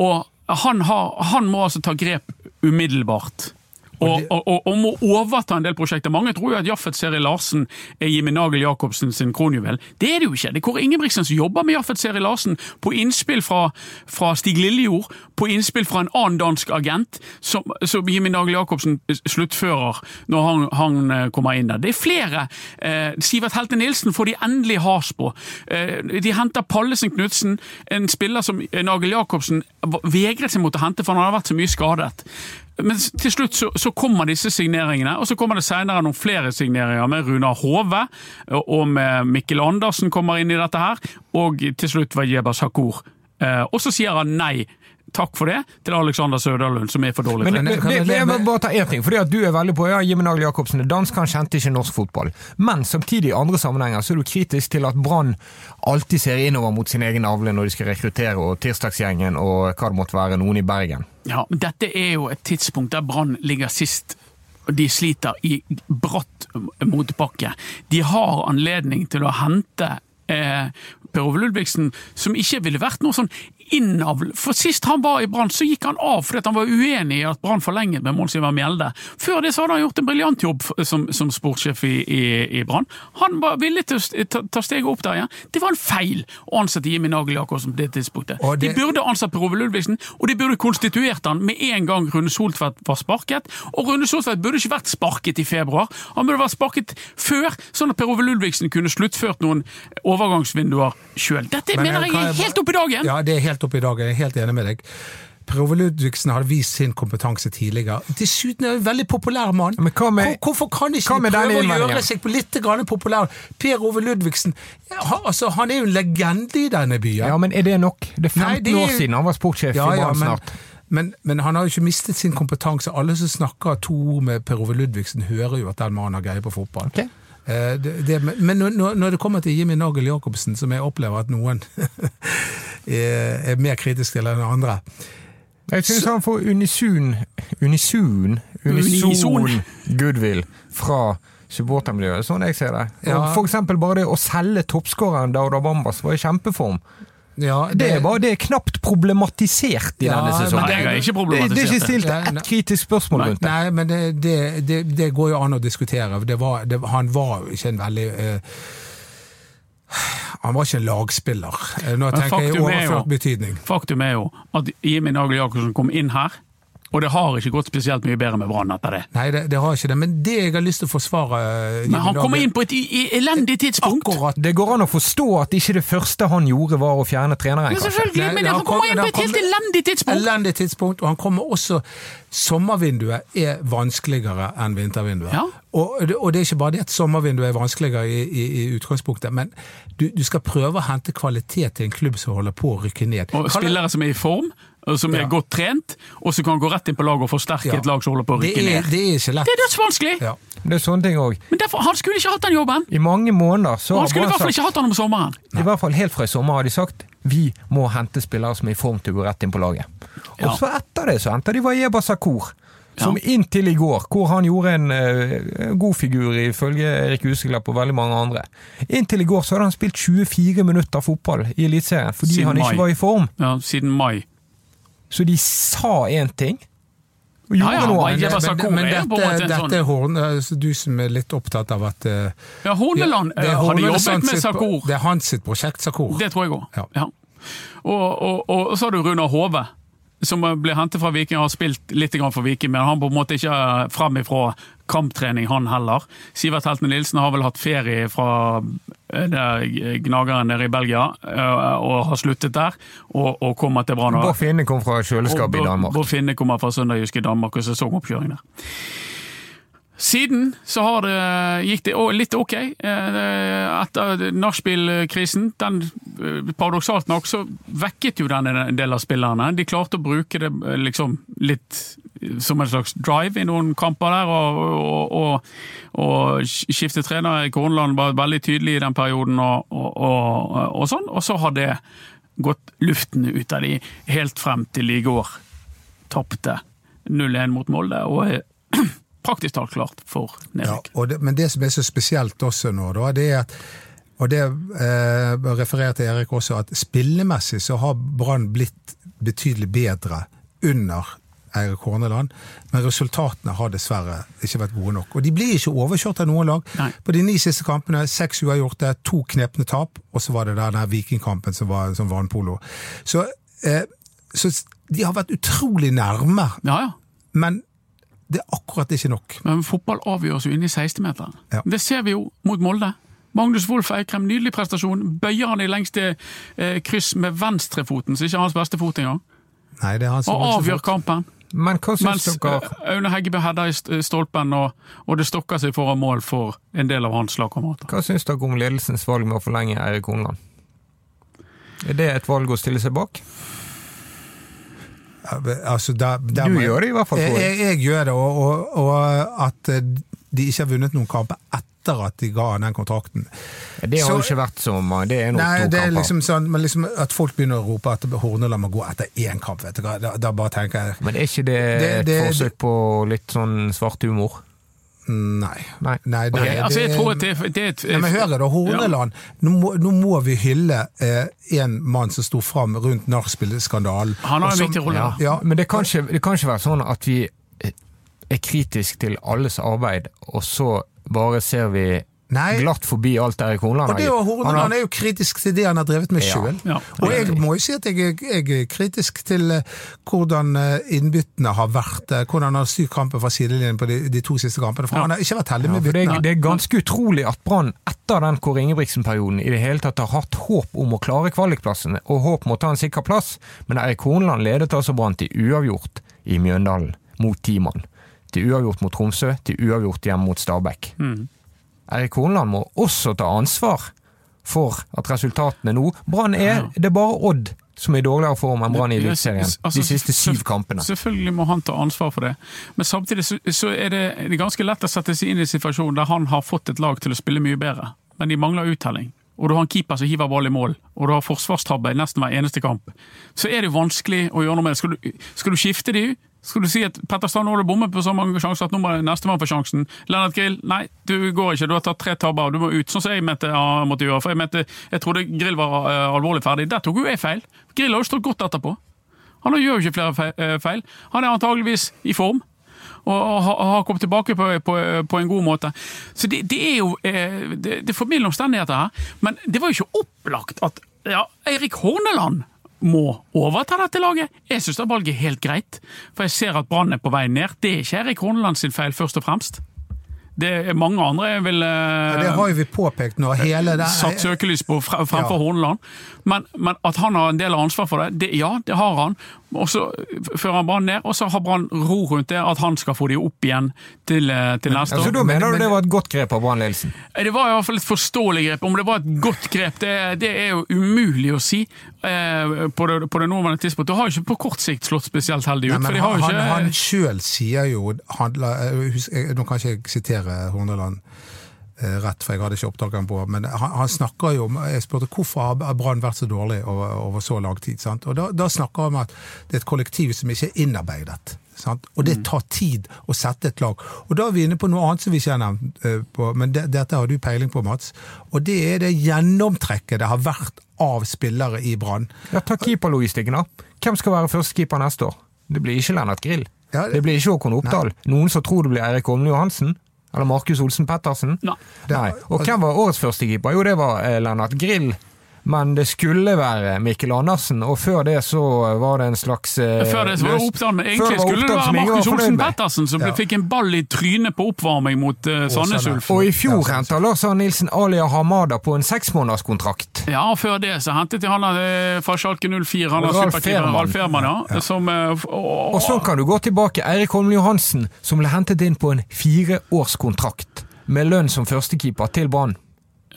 og han, har, han må altså ta grep umiddelbart. Og, og, og, må overta en del prosjekter. Mange tror jo at Jaffet Seri Larsen er Jimmy Nagel Jacobsen sin kronjuvel. Det er det jo ikke. Det er Kåre Ingebrigtsen som jobber med Jaffet Seri Larsen på innspill fra, fra Stig Lillejord, på innspill fra en annen dansk agent, som, som Jimmy Nagel Jacobsen sluttfører når han, han, eh, kommer inn der. Det er flere. Eh, Sivert Helte Nilsen får de endelig has på. Eh, de henter Pallesen Knutsen, en spiller som Nagel Jacobsen vegret seg mot å hente, for han hadde vært så mye skadet. Men til slutt så, så, kommer disse signeringene, og så kommer det senere noen flere signeringer med Runar Hove, og med Mikkel Andersen kommer inn i dette her, og til slutt Vajeba Sakur. Eh, og så sier han nei takk for det til Alexander Søderlund, som er for dårlig. Men, men, men, jeg må bare ta én ting, fordi at du er veldig på ja, Jimmy Nagel Jacobsen er dansk, han kjente ikke norsk fotball. Men samtidig i andre sammenhenger så er du kritisk til at Brann alltid ser innover mot sin egen avle når de skal rekruttere, og Tirsdagsgjengen og hva det måtte være, noen i Bergen. Ja, men dette er jo et tidspunkt der Brann ligger sist de sliter i bratt motbakke. De har anledning til å hente eh, Per Ove Ludvigsen, som ikke ville vært noe sånn innavl. For Sist han var i Brann, så gikk han av fordi han var uenig i at Brann forlenget med Mons Ivar Mjelde. Før det så hadde han gjort en briljant jobb som, som sportssjef i, i, i Brann. Han var villig til å ta, ta steget opp der igjen. Det var en feil å ansette Jimmy Nagel Jacobsen på det tidspunktet. Det... De burde ansatt Per Ove Ludvigsen, og de burde konstituert han med en gang Rune Soltvedt var sparket. Og Rune Soltvedt burde ikke vært sparket i februar, han burde vært sparket før, sånn at Per Ove Ludvigsen kunne sluttført noen overgangsvinduer sjøl. Dette Men, mener jeg er helt opp i dagen! Ja, det er helt opp i dag, jeg er helt enig med deg. Per Ove Ludvigsen hadde vist sin kompetanse tidligere. Dessuten er han en veldig populær mann. Men med, Hvorfor kan ikke de prøve å gjøre seg litt populær? Per Ove Ludvigsen ja, altså, han er jo en legende i denne byen. Ja, Men er det nok? Det er 15 Nei, det er... år siden han var sportssjef ja, i Brann snart. Men, men, han har jo ikke mistet sin kompetanse. Alle som snakker to ord med Per Ove Ludvigsen, hører jo at den mannen har greie på fotball. Okay. Eh, det, det, men når, det kommer til Jimmy Nagel Jacobsen, som jeg opplever at noen er, mer kritisk til enn andre Jeg synes han får unisun, unisun, unison goodwill fra supportermiljøet, sånn jeg ser det. Ja. For eksempel bare det å selge toppskåreren Dauda Bambas var i kjempeform. Ja, det, det, var, det, er knapt problematisert i ja, denne sesongen. Det er, ikke problematisert. det, er ikke stilt ett kritisk spørsmål rundt det. Nei, men det, går jo an å diskutere. Var, han var ikke en veldig uh, han var ikke en lagspiller. Eh, nå tenker jeg i overført betydning. Faktum er jo at Jimmy Nagel Jacobsen kom inn her og det har ikke gått spesielt mye bedre med Brann etter det. Nei, det, det, har ikke det, men det jeg har lyst til å forsvare eh, Men han kommer inn på et elendig tidspunkt! Akkurat. Det går an å forstå at ikke det første han gjorde var å fjerne treneren, men selvfølgelig, men han, han kommer inn på et helt elendig tidspunkt! Elendig tidspunkt, og han kommer også Sommervinduet er vanskeligere enn vintervinduet. Ja. Og, og, det er ikke bare det at sommervinduet er vanskeligere i, i, i utgangspunktet, men du, du, skal prøve å hente kvalitet til en klubb som holder på å rykke ned. Og spillere som er i form? Som er ja. godt trent, og som kan gå rett inn på laget og forsterke ja. et lag som holder på å rykke ned. Det er ikke lett. Det er dødsvanskelig! Ja. Det er sånne ting også. Men derfor, Han skulle ikke hatt den jobben! I mange måneder så Han skulle i hvert fall ikke hatt den om sommeren. I hvert fall helt fra i sommer har de sagt vi må hente spillere som er i form til å gå rett inn på laget. Og så etter det så henter de Wayeba Sakur. Som ja. inntil i går, hvor han gjorde en uh, god figur ifølge Erik Huseklepp og veldig mange andre. Inntil i går så hadde han spilt 24 minutter fotball i Eliteserien fordi siden han ikke mai. var i form. Ja, Siden mai. Så de sa én ting, og gjorde ja, ja, noe annet. Men, men dette, dette er Horn, altså, du som er litt opptatt av at uh, Ja, Horneland ja, hadde jobbet med Sakur. Det er hans sitt prosjekt, Sakor. Det tror jeg òg. Ja. Ja. Og, og, og, og, så har du Runar Hove som ble hentet fra Viking, har spilt litt for Viking, men han på en måte ikke er ifra kamptrening, han heller. Sivert Helten Nilsen har vel hatt ferie fra eh, Gnageren nede i Belgia, eh, og har sluttet der, og, og kommer til Brann. Bård Finne kom fra kjøleskapet i Danmark. Bård Finne kommer fra Sønderjysk i Danmark og sesongoppkjøring der. Siden så har det, gikk det litt ok eh, etter nachspiel-krisen. Den, eh, Paradoksalt nok så vekket jo den en del av spillerne. De klarte å bruke det eh, liksom litt som en slags drive i noen kamper der, og, og, og, og skifte trener. Kornland var veldig tydelig i den perioden, og, og, sånn. Og så har det gått luften ut av de helt frem til i går tapte 0-1 mot Molde. og praktisk talt klart for nedrykk. Ja, men det som er så spesielt også nå, da, det er at og det eh, refererte Erik også, at spillemessig så har Brann blitt betydelig bedre under Eirik Horneland, men resultatene har dessverre ikke vært gode nok. Og de blir ikke overkjørt av noen lag. Nei. På de ni siste kampene, seks uavgjorte, to knepne tap, og så var det den Vikingkampen som var som vannpolo. Så, eh, så de har vært utrolig nærme, Ja, ja. men det er akkurat ikke nok. Men fotball avgjøres jo inne i 16-meteren. Ja. Det ser vi jo mot Molde. Magnus Wolff Eikrem, nydelig prestasjon. Bøyer han i lengste eh, kryss med venstrefoten, så ikke hans beste fot engang. Nei, det er hans Og avgjør kampen. Men hva syns Mens dere eh, Aune Heggebø header i stolpen, og, og det stokker seg foran mål for en del av hans lagkamerater. Hva syns dere om ledelsens valg med å forlenge Eirik Horneland? Er det et valg å stille seg bak? Altså, der, der Du må- gjør det i hvert fall, jeg. jeg, jeg gjør det, og, og, og at eh, de ikke har vunnet noen kamper etter at de ga han den kontrakten. Det har Så- jo ikke vært så mange. Det er nok Nei, det er liksom sånn, men liksom at folk begynner å rope at Horneland må gå etter én kamp, vet du hva. Da, da bare tenker jeg Men er ikke det, Det- et det- forsøk på litt sånn svarthumor? nei. Nei. nei det, okay, altså, jeg det- tror at det, det er et men hør da, Horneland. Nå, må, nå må vi hylle eh, en mann som sto fram rundt nachspiel-skandalen. Han har en viktig rolle. Ja, Ja. Men det kan, ikke, det kan ikke være sånn at vi er kritisk til alles arbeid, og så bare ser vi Nei. glatt forbi alt Erik Horneland har det Horneland Han har- er jo kritisk til det han har drevet med Ja. sjøl. Ja. Og jeg må jo si at jeg, jeg er kritisk til eh, hvordan eh, innbyttene har vært, eh, hvordan han har styrt kampen fra sidelinjen på de, de to siste kampene. For Ja. han har ikke vært heldig Ja, med byttene. det, det er ganske utrolig at Brann etter den Kåre Ingebrigtsen-perioden i det hele tatt har hatt håp om å klare kvalikplassene, og håp om å ta en sikker plass, men Erik Horneland ledet altså Brann til uavgjort i Mjøndalen mot ti mann. Til uavgjort mot Tromsø, til uavgjort hjemme mot Stabæk. Mm. Erik Horneland må også ta ansvar for at resultatene nå Brann er Det er bare Odd som er i dårligere form enn Brann i Eliteserien Altså, de siste syv kampene. Selvfølgelig må han ta ansvar for det, men samtidig så, så er det, det er ganske lett å sette seg inn i en situasjon der han har fått et lag til å spille mye bedre, men de mangler uttelling. Og du har en keeper som hiver ball i mål, og du har forsvarstabbe i nesten hver eneste kamp. Så er det vanskelig å gjøre noe med det. Skal du, skal du skifte de? Skal du si at Petter Strand nå har du bommet på så mange sjanser at nå må nestemann få sjansen? Lennart Grill, nei, du går ikke. Du har tatt tre tabber, du må ut. Sånn som jeg mente jeg måtte gjøre. For jeg mente, jeg trodde Grill var uh, alvorlig ferdig. Der tok jo jeg feil. Grill har jo stått godt etterpå. Han gjør jo ikke flere eh, feil. Han er antageligvis i form. Og har kommet tilbake på, på, på en god måte. Så det, det er jo eh, det, det formildende omstendigheter her. Men det var jo ikke opplagt at ja, Eirik Horneland må overta dette laget. Jeg syns det valget er helt greit, for jeg ser at Brann er på vei ned. Det er ikke Erik Horneland sin feil, først og fremst. Det er mange andre vil Ja, det eh, har jo vi påpekt nå. Hele det, satt søkelys på fremfor Ja. Horneland. Men, men at han har en del av ansvar for det, det ja, det har han. Og så fører han Brann ned, og så har Brann ro rundt det, at han skal få de opp igjen til, eh, til neste Altså, så da mener du det var et godt grep av Brann-ledelsen? Det var i hvert fall et forståelig grep. Om det var et godt grep, det, det er jo umulig å si eh, på, det, på det nåværende tidspunkt. Det har jo ikke på kort sikt slått spesielt heldig ut. Nei, for men de har han, ikke... han sjøl sier jo handler, Nå kan ikke jeg sitere Horneland eh, rett, for jeg hadde ikke opptakeren på, men han, han snakker jo om Jeg spurte hvorfor har Brann vært så dårlig over, over så lang tid. Sant? Og da, da snakker han om at det er et kollektiv som ikke er innarbeidet. Sant? Og det tar tid å sette et lag. Og da er vi inne på noe annet som vi ikke har nevnt, eh, men det, dette har du peiling på, Mats. Og det er det gjennomtrekket det har vært av spillere i Brann. Ja, Ta keeperlogistikken, da. Hvem skal være førstekeeper neste år? Det blir ikke Lennart Grill. Ja, det- det blir ikke Håkon Oppdal. Noen som tror det blir Eirik Holmen Johansen? Eller Markus Olsen Pettersen? Nei. Nei. Og hvem var årets førstekeeper? Jo, det var eh, Lennart Grill. Men det skulle være Mikkel Andersen, og før det så var det en slags eh, Før det så var det Oppdal, men egentlig egentlig skulle det være Markus Olsen Pettersen som Ja. fikk en ball i trynet på oppvarming mot uh, Sandnes Ulf. Og i fjor ja, henta Lars Arne Nilsen Alia Hamada på en seksmånederskontrakt. Ja, og før det så hentet de han eh, fra Schalke 04, han er superkeeper Ralf Fehrmann, ja. Som, eh, og, Og sånn kan du gå tilbake. Eirik Holmen Johansen, som ble hentet inn på en fireårskontrakt med lønn som førstekeeper til Brann.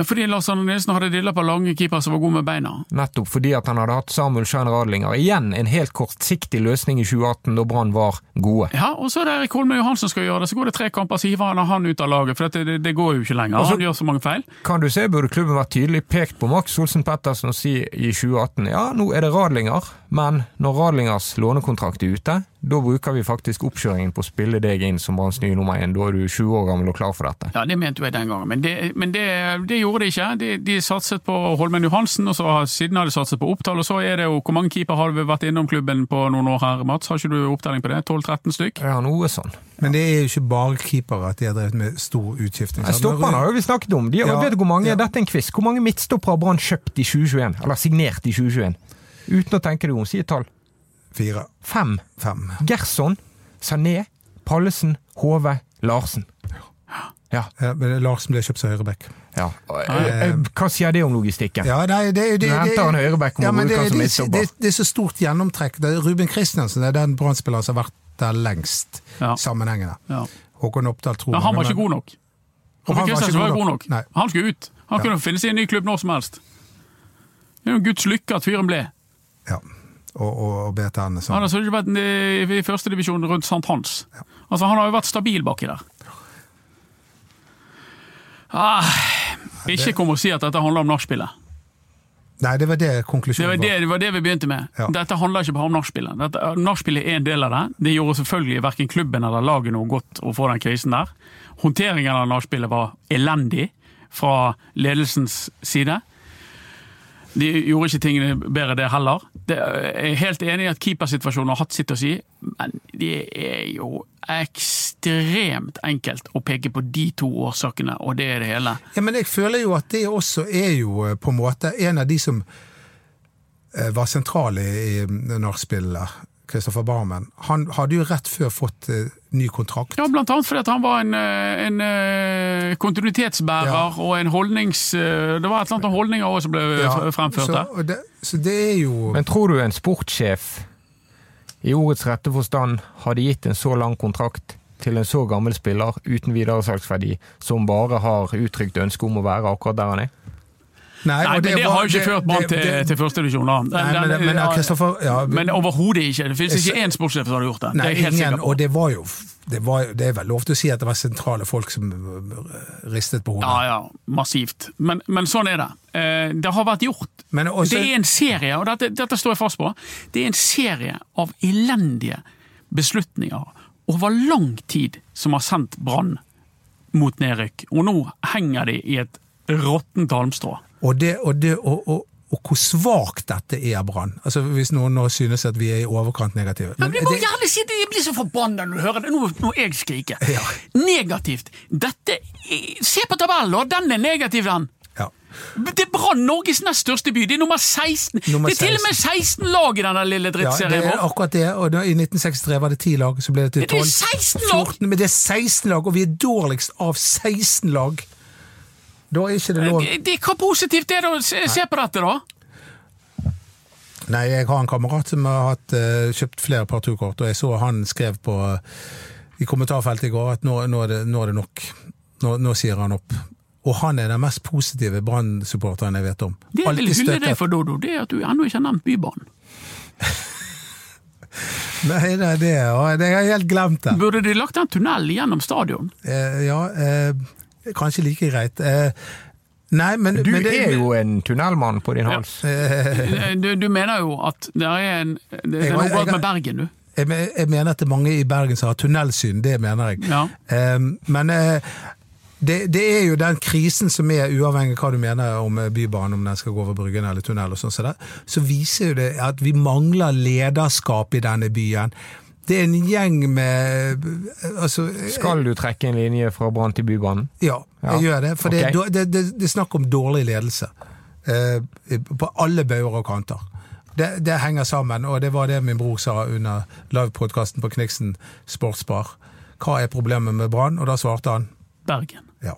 Fordi Lars Arne Nilsen hadde dilla på lange keeper som var god med beina. Nettopp fordi at han hadde hatt Samuel Schein Radlinger. Igjen en helt kortsiktig løsning i 2018, da Brann var gode. Ja, og så er det Erik Holme Johansen skal gjøre det. Så går det tre kamper, så hiver han han ut av laget. For det, det, går jo ikke lenger. Også, Han gjør så mange feil. Kan du se, burde klubben vært tydelig pekt på Max Olsen Pettersen og si i 2018 ja, nå er det Radlinger, men når Radlingers lånekontrakt er ute, Da bruker vi faktisk oppkjøringen på å spille deg inn som Branns nye nummer én. Da er du 20 år gammel og klar for dette. Ja, det mente jeg den gangen, men det, men det, det gjorde de ikke. De, de satset på Holmen Johansen, og så har- siden har de satset på Oppdal. Og så er det jo Hvor mange keeper har du vært innom klubben på noen år her, Mats? Har ikke du opptelling på det? 12-13 stykk? Ja, noe sånn. Men det er jo ikke bare keepere at de har drevet med stor utskifting. Stopperne har jo vi snakket om. De har, Ja, vet du hvor mange, ja. Dette er en quiz. Hvor mange midtstoppere har Brann kjøpt i 2021? Eller signert i 2021? Uten å tenke deg om. Si et tall. Fire, Fem. fem. Gerson, Sané, Pallesen, Hove, Larsen. Ja. Ja, men Larsen ble kjøpt som høyreback. ja. Eh, eh, Hva sier det om logistikken? Ja, nei, det, det, Du henter en høyreback ja, men det, det, det, det er så stort gjennomtrekk. Det er Ruben Kristiansen det er den Brann-spilleren som har vært der lengst Ja. sammenhengende. Ja. Håkon Oppdal tror Ja, han var ikke god nok. Han Robin var ikke var god nok. nok. Nei. Han skulle ut. Han Ja. kunne finne seg en ny klubb når som helst. Det er jo Guds lykke at fyren ble. Ja. Og, og, og BTN. Han Sånn. har ikke vært i, i førstedivisjon rundt St. Hans. Altså, han har jo vært stabil baki der. Ah, ikke kom og si at dette handler om nachspielet. Nei, det var det Det konklusjonen var det, det var det vi begynte med. Ja. Dette handler ikke bare om nachspielet. Dette- Nachspielet er en del av det. Det gjorde selvfølgelig verken klubben eller laget noe godt å få den krisen der. Håndteringen av nachspielet var elendig fra ledelsens side. De gjorde ikke tingene bedre, det heller. Det jeg er helt enig i at keepersituasjonen har hatt sitt å si, men det er jo ekstremt enkelt å peke på de to årsakene, og det er det hele. Ja, men jeg føler jo at det også er jo eh, på en måte en av de som eh, var sentrale i nachspielet, Kristoffer Barmen. Han hadde jo rett før fått uh, ny kontrakt. Ja, blant annet fordi at han var en, eh, en eh, kontinuitetsbærer Ja. og en holdnings... Det var et eller annet om holdninger også som ble Ja, fremført der. Så det, så det er jo Men tror du en sportssjef i ordets rette forstand hadde gitt en så lang kontrakt til en så gammel spiller uten videresalgsverdi, som bare har uttrykt ønske om å være akkurat der han er? Nei, Nei, men det, var- har jo ikke ført Brann til, det- til førstedivisjon. Men, men ja, ja, Men overhodet ikke. Det finnes ikke én sportssjef som hadde gjort det. Nei, det er helt ingen, og det var jo det, var, det er vel lov til å si at det var sentrale folk som øh, ristet på hodet. Ja, ja, massivt. Men, men sånn er det. Eh, Det har vært gjort. Men også- det er en serie, og dette, dette står jeg fast på, det er en serie av elendige beslutninger over lang tid som har sendt Brann mot nedrykk. Og nå henger de i et råttent halmstrå. Og, det, og, det, og, og, hvor svakt dette er av Brann. Altså, hvis noen nå synes at vi er i overkant negative. Men men må det- gjerne si det, jeg blir så forbanna når du hører det. Nå må jeg skrike. Ja. Negativt. Dette Se på tabellen, og Den er negativ, den! ja. Det er Brann, Norges nest største by. Det er nummer 16. Nummer det er til og med 16 lag i denne lille ja, det er akkurat det. Og I 1963 var det 10 lag, så ble det til Det er 16 lag! 14, men det er 16 lag, og vi er dårligst av 16 lag. Da er ikke det lov Det, det, hva positivt er det å se, se på dette, da? Nei, jeg har en kamerat som har hatt, uh, kjøpt flere parturkort, og jeg så han skrev på, i kommentarfeltet i går at nå, nå, er, det, nå er det nok. Nå, nå sier han opp. Og han er den mest positive Brann-supporteren jeg vet om. Det jeg vil hylle deg for, Dodo, det er at du ennå ikke har nevnt Bybanen. Nei, det er det, jeg har helt glemt det. Burde de lagt en tunnel gjennom stadion? Uh, ja, eh, kanskje like greit. Eh, nei, men Du men det, er jo en tunnelmann på din hals. Du, du mener jo at det er, en, det er noe galt med Bergen, du. jeg, jeg mener at det er mange i Bergen som har tunnelsyn, det mener jeg. Ja. Eh, men eh, det, det er jo den krisen som er, uavhengig av hva du mener om eh, Bybanen, om den skal gå over Bryggen eller tunnel, og sånn, så, så viser jo det at vi mangler lederskap i denne byen. Det er en gjeng med altså, eh, Skal du trekke en linje fra Brann til Bybanen? Ja, jeg Ja, gjør det. For det, ok. er- det, det, det er snakk om dårlig ledelse. Eh, på alle bauger og kanter. Det, det henger sammen, og det var det min bror sa under livepodkasten på Kniksen Sportsbar. Hva er problemet med Brann? Og da svarte han Bergen. ja.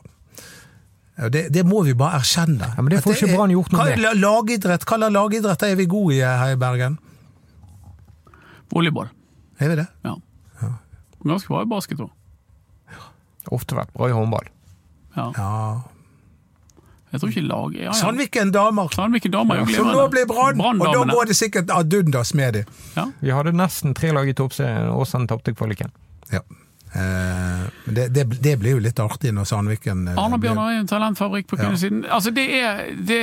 Ja, Det, det må vi bare erkjenne. Ja, men det får det ikke Brann gjort noe med. Lagidrett, Hva slags lagidrett er vi gode i her i Bergen? Volleyball. Er vi det? Ja. Ganske bra i basket òg. Ofte vært bra i håndball. Ja. Ja. Jeg tror ikke lag ja, ja. Sandviken damer! Sandviken damer ja, Som nå blir Brann! Og da går det sikkert ad undas med dem. Ja. Vi hadde nesten tre lag i toppserien, Åsane tapte kvaliken. Ja. Eh, det, det, det blir jo litt artig når Sandviken eh, Arna-Bjørnar er en talentfabrikk på Ja. Altså, det er, det,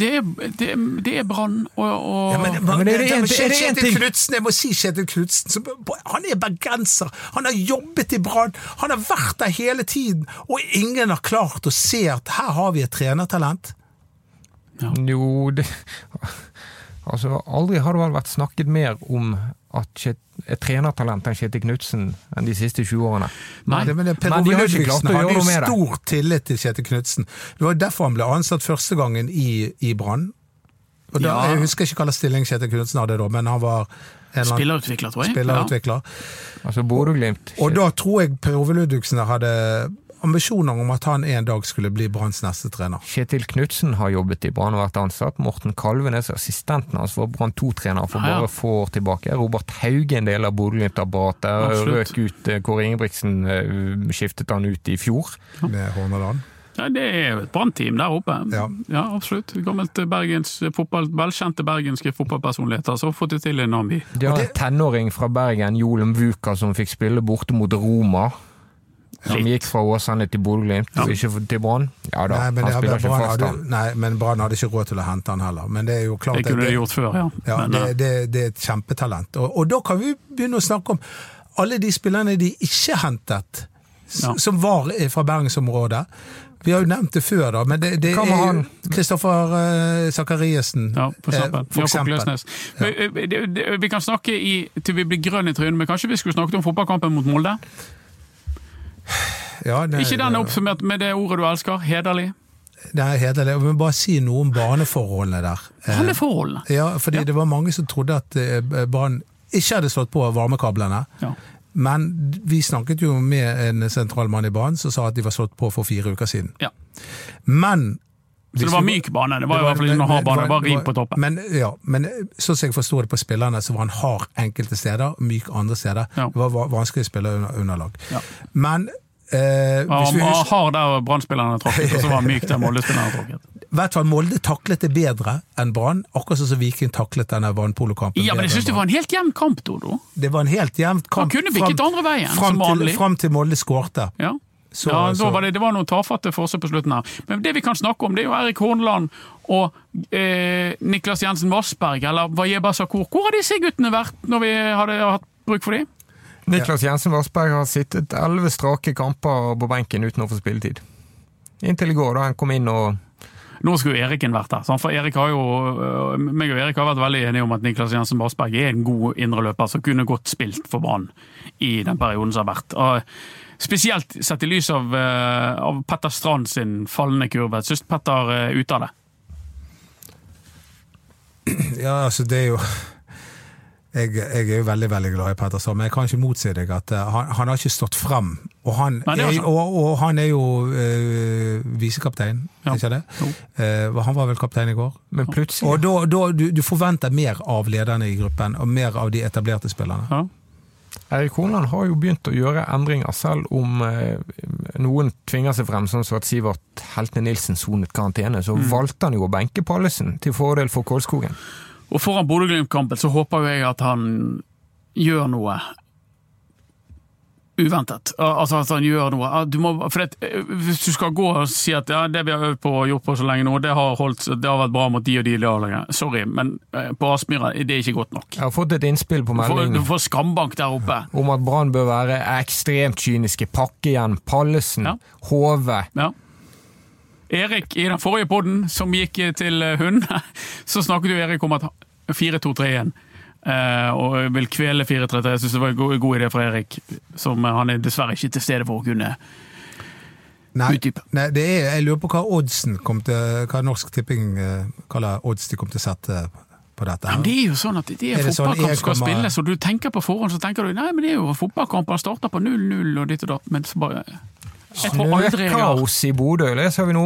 det er, det er, det er Brann og, og Ja, men, men er det en- det- er det en ting- Knudsen, jeg må si Kjetil Knutsen. Han er bergenser, han har jobbet i Brann, han har vært der hele tiden, og ingen har klart å se at her har vi et trenertalent. Jo, det Altså, aldri har det vel vært snakket mer om at et trenertalent enn Kjetil Knutsen enn de siste 20 årene. Nei, Nei men det- Per Ove har Ludvigsen hadde jo stor tillit til Kjetil Knutsen. Det var jo derfor han ble ansatt første gangen i, i Brann. Og da, Ja. Jeg husker ikke hva slags stilling Kjetil Knutsen hadde da, men han var spillerutvikler, tror jeg. spillerutvikler. Altså Bodø-Glimt Og da tror jeg Per Ove Ludvigsen hadde ambisjoner om at han en dag skulle bli Branns neste trener. Kjetil Knutsen har jobbet i Brann og vært ansatt. Morten Kalvenes, assistenten hans, var Brann 2-trener for Ja, ja. bare få år tilbake. Robert Hauge, en del av Bodø-Glimt-apparatet, røk ut. eh, Kåre Ingebrigtsen eh, skiftet han ut i fjor. med Horneland. Ja, det er jo et brannteam der oppe. Ja. absolutt. Gammelt Bergens fotball, velkjente bergenske fotballpersonligheter som har fått det til i Nambi. De har en tenåring fra Bergen, Jolem Vuka, som fikk spille borte mot Roma. Som gikk fra Åsane til Bodø-Glimt, Ja. ikke til Brann. Ja da, Nei, han det- spiller ikke fast, han. nei, men Brann hadde ikke råd til å hente han heller. Men det er jo klart Det kunne de gjort før, ja. Ja, Men, det, eh, det, det er et kjempetalent. Og, og da kan vi begynne å snakke om alle de spillerne de ikke hentet, Ja. som var fra bergensområdet. Vi har jo nevnt det før, da, men det, det er? Kristoffer uh, Sakariassen, Ja, for eh, eksempel. for Jakob eksempel. Ja. Vi, vi kan snakke i, til vi blir grønne i trynet, men kanskje vi skulle snakket om fotballkampen mot Molde? Ja, det, Ikke den er oppsummert med det ordet du elsker, hederlig. Det er hederlig. Jeg vil bare si noe om barneforholdene der. Barneforholdene? Ja, fordi Ja. det var mange som trodde at barn Brann ikke hadde slått på varmekablene. Ja. Men vi snakket jo med en sentralmann i Brann som sa at de var slått på for fire uker siden. Ja. Men Så det var myk bane, det var i hvert fall ikke noe hard bane, det var rim på toppen. Men, ja, men sånn som jeg forstår det på spillerne, så var han hard enkelte steder, myk andre steder. Ja. Det var va- vanskelig å spille under underlag. Ja. Men eh, hvis vi Ja, husker, hard der Brann-spillerne tråkket, og så var han myk der Molde-spillerne tråkket. i hvert fall Molde taklet det bedre enn Brann, akkurat sånn som Viking taklet denne vannpolokampen. Ja, men jeg synes syns det var en helt jevn kamp, Dodo. Det var en helt jevn kamp. Han kunne bikket andre veien, fram som vanlig. fram til Molde skårte. Ja. Så- ja, så- var det, det var noen tafatte forsøk på slutten her. Men det vi kan snakke om, det er jo Erik Horneland og eh, Niklas Jensen Vassberg, eller Wajeba Sakur. Hvor har disse guttene vært når vi hadde hatt bruk for dem? Niklas Jensen Vassberg har sittet elleve strake kamper på benken uten å få spilletid. Inntil i går, da han kom inn og Nå skulle Eriken vært der. For Erik har jo, øh, meg og Erik har vært veldig enige om at Niklas Jensen Vassberg er en god indreløper som kunne godt spilt for Brann i den perioden som har vært. Og spesielt sett i lys av, øh, av Petter Strand sin fallende kurve. Syns Petter er ute av det. Ja, altså det er jo jeg, jeg er jo veldig veldig glad i Petter Strand, men jeg kan ikke motsi deg at eh, han, han har ikke stått fram. Og han, Nei, er, og, og han er jo øh, visekaptein, Ja. ikke det? Eh, han var vel kaptein i går. Men plutselig Og da, da du, du forventer mer av lederne i gruppen, og mer av de etablerte spillerne. Ja. Erik Horneland har jo begynt å gjøre endringer, selv om eh, noen tvinger seg frem, sånn som at Sivert Heltne Nilsen sonet karantene. Så valgte han jo å benke Pallesen til fordel for Kolskogen. Og foran Bodø-Glimt-kampen så håper jeg at han gjør noe uventet. Altså at han gjør noe. Du må, det, eh, hvis du skal gå og si at ja, det vi har øvd på og gjort på så lenge nå, det har, holdt, det har vært bra mot de og de lagene. Sorry, men eh, på Aspmyra det er ikke godt nok. Jeg har fått et innspill på Du får, du får skambank der oppe. om at Brann bør være ekstremt kyniske. Pakke igjen Pallesen, Ja. Hove. Ja. Erik, i den forrige podden som gikk til hund, så snakket jo Erik om at 4-2-3-1 eh, og vil kvele 4-3-3. Jeg synes det var en god, god idé fra Erik, som eh, han er dessverre ikke til stede for å kunne Nei, Utdype. nei det er, jeg lurer på hva oddsen kom til, hva Norsk Tipping kaller odds de kom til å sette på dette. Men det er jo sånn at det er, Er det sånn fotballkamp som skal 1,1? spilles, og du tenker på forhånd så tenker du nei, men det er jo fotballkamp, han starter på 0-0 og ditt og datt, men så bare Snøkaos i Bodø, leser vi nå.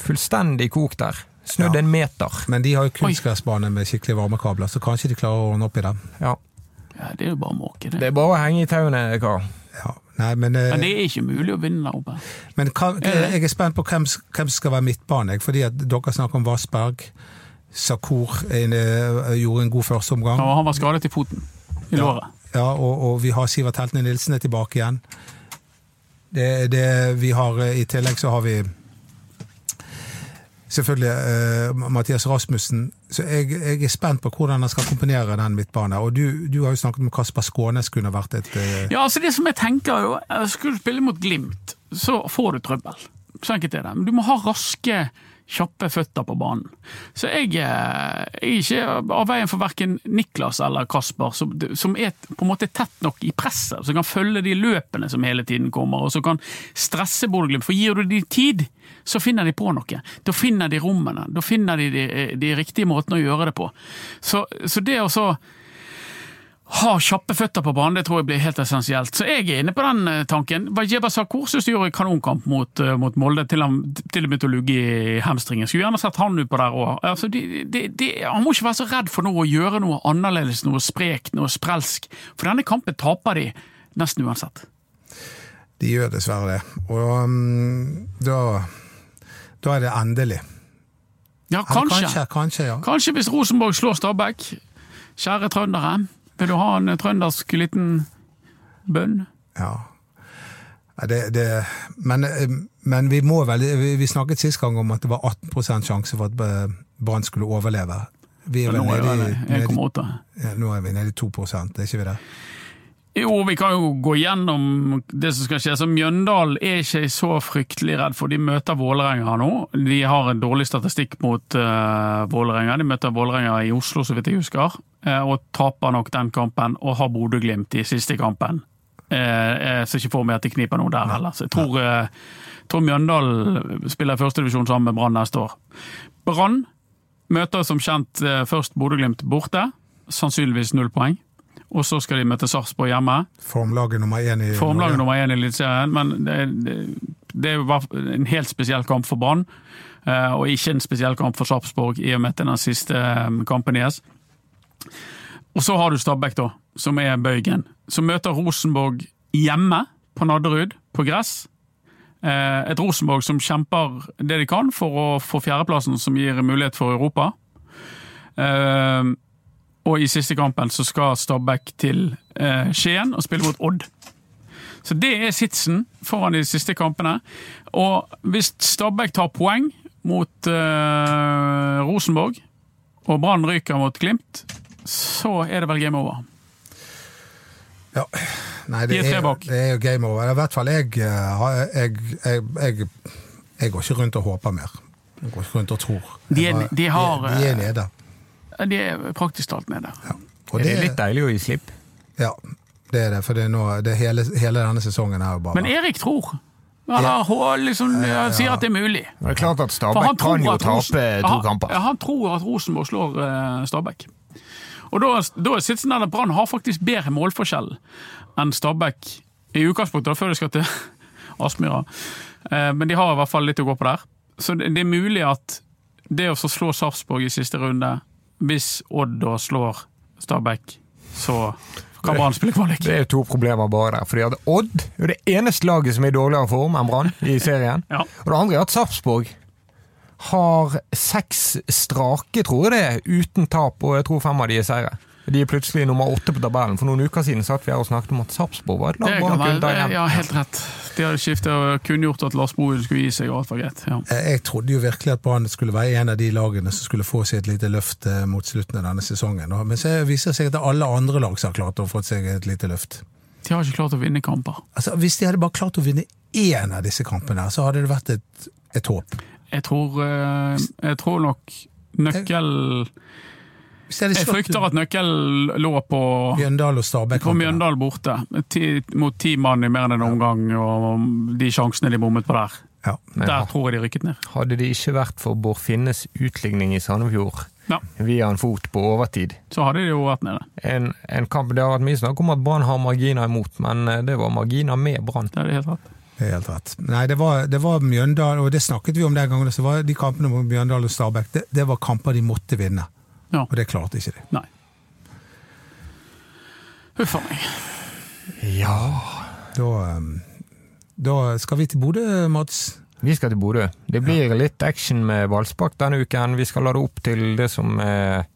Fullstendig kok der. Snudd Ja. en meter. Men de har jo kunstgressbane med skikkelig varmekabler, så kanskje de klarer å ordne opp i det. Ja. ja, Det er jo bare måke, det. Det er bare å henge i tauene, kar. Ja. Nei, men, eh, Men det er ikke mulig å vinne der oppe. men hva, Er jeg er spent på hvem, hvem som skal være midtbane. Fordi at dere snakker om Vassberg. Sakur en, eh, gjorde en god førsteomgang. Ja, han var skadet i foten. I Ja. låret. Ja, og, og vi har Sivert Heltene Nilsen er tilbake igjen. Det, det, vi har, I tillegg så har vi selvfølgelig uh, Mathias Rasmussen. Så jeg, jeg, er spent på hvordan han skal komponere den midtbanen. Og du, du, har jo snakket om Kasper Skånes kunne vært et uh... Ja, altså det som jeg tenker jo, Skulle du spille mot Glimt, så får du trøbbel. Så enkelt er det. Men du må ha raske kjappe føtter på banen. Så jeg, eh, jeg er ikke av veien for verken Niklas eller Kasper, som, som, er på en måte tett nok i presset, som kan følge de løpene som hele tiden kommer, og som kan stresse Bodø-Glimt. For gir du de tid, så finner de på noe. Da finner de rommene. Da finner de de, de riktige måtene å gjøre det på. Så, så det å så ha kjappe føtter på banen, det tror jeg blir helt essensielt. Så jeg er inne på den eh, tanken. Wajeba Sakur syns du gjorde kanonkamp mot, eh, mot, Molde, til han til og med å lugge i hamstringen. Skulle gjerne sett han utpå der òg. Altså, de, de, de, han må ikke være så redd for noe å gjøre noe annerledes, noe sprekt, noe sprelsk. For denne kampen taper de nesten uansett. De gjør dessverre det. Og um, da, da er det endelig. Ja, kanskje. Kanskje, kanskje, ja. kanskje hvis Rosenborg slår Stabæk. Kjære trøndere. Vil du ha en trøndersk liten bønn? Ja. Det, det, men, men, vi må vel Vi snakket sist gang om at det var 18 sjanse for at Brann skulle overleve. Vi er vel nede i 1,8. Ja, nå er vi nede i 2 er ikke vi det? Jo, vi kan jo gå gjennom det som skal skje. Så Mjøndalen er ikke så fryktelig redd for. De møter Vålerenga nå. De har en dårlig statistikk mot uh, Vålerenga. De møter Vålerenga i Oslo, så vidt jeg husker, uh, og taper nok den kampen. Og har Bodø-Glimt i siste kampen. Uh, ser ikke for meg at de kniper noe der heller. Så jeg tror, uh, tror Mjøndalen spiller førstedivisjon sammen med Brann neste år. Brann møter som kjent først Bodø-Glimt borte. Sannsynligvis null poeng og så skal de møte Sarpsborg hjemme. Formlaget nummer én i Formlaget nummer én i Eliteserien, men det, det, det, er jo en helt spesiell kamp for Brann. Eh, og ikke en spesiell kamp for Sarpsborg, i og med er den siste eh, kampen deres. Og så har du Stabæk, da, som er bøygen. Som møter Rosenborg hjemme på Nadderud, på gress. Eh, et Rosenborg som kjemper det de kan for å få fjerdeplassen, som gir mulighet for Europa. Og i siste kampen så skal Stabæk til eh, Skien og spille mot Odd. Så det er sitsen foran de siste kampene. Og hvis Stabæk tar poeng mot eh, Rosenborg, og Brann ryker mot Glimt, så er det vel game over. Ja. Nei, det, de er, er, det er jo game over. I hvert fall jeg, jeg, jeg, jeg, jeg går ikke rundt og håper mer. Jeg går ikke rundt og tror. De er, de har, de, de er nede. De er praktisk talt nede. Ja. Og det er litt deilig å gi slipp. Ja, det er det. For det er nå, det er hele, hele, denne sesongen er jo bare Men Erik tror. Han ja. liksom, han sier at det er mulig. Det er klart at Stabæk kan jo tape to kamper. Han, han tror at Rosenborg slår uh, Stabæk. Og da, da er sitsen der Brann har faktisk bedre målforskjell enn Stabæk i utgangspunktet, før de skal til Aspmyra. Uh, men de har i hvert fall litt å gå på der. Så det, det er mulig at det å slå Sarpsborg i siste runde hvis Odd da slår Stabæk, så kan Brann spille kvalik. Det er to problemer bare der. fordi at Odd er det eneste laget som er i dårligere form enn Brann i serien. ja. Og det andre er at Sarpsborg har seks strake, tror jeg det, uten tap, og jeg tror fem av de er seire. De er plutselig nummer åtte på tabellen. For noen uker siden satt vi her og snakket om at Sarpsborg var et lag Brann kunne igjen. Ja, helt rett. De hadde skiftet og kunngjort at Lars Bohin skulle gi seg, og alt var greit. Ja. Jeg trodde jo virkelig at Brann skulle være en av de lagene som skulle få seg et lite løft eh, mot slutten av denne sesongen. Men så viser det seg at det er alle andre lag som har klart å få seg et lite løft. De har ikke klart å vinne kamper. Altså, Hvis de hadde bare klart å vinne én av disse kampene, så hadde det vært et, et håp. Jeg tror, eh, jeg tror nok nøkkel jeg frykter at nøkkelen lå på Mjøndal og Stabæk. På Mjøndal borte, ti, mot ti mann i mer enn en omgang, og de sjansene de bommet på der. Ja. Der tror jeg de rykket ned. Hadde det ikke vært for Bård Finnes utligning i Sandefjord ja. via en fot på overtid Så hadde de jo vært nede. En, en kamp, Det har vært mye snakk om at Brann har marginer imot, men eh, det var marginer med Brann. Det er helt rett. Det er helt rett. Nei, det var, det var, Mjøndal, og det snakket vi om den gangen. Så var de kampene mot Mjøndal og Stabæk det, det var kamper de måtte vinne. Ja. Og det klarte ikke de. Nei. Huff a meg. Ja da, um, da, skal vi til Bodø, Mats? Vi skal til Bodø. Det blir ja. litt action med Valsbakk denne uken. Vi skal lade opp til det som er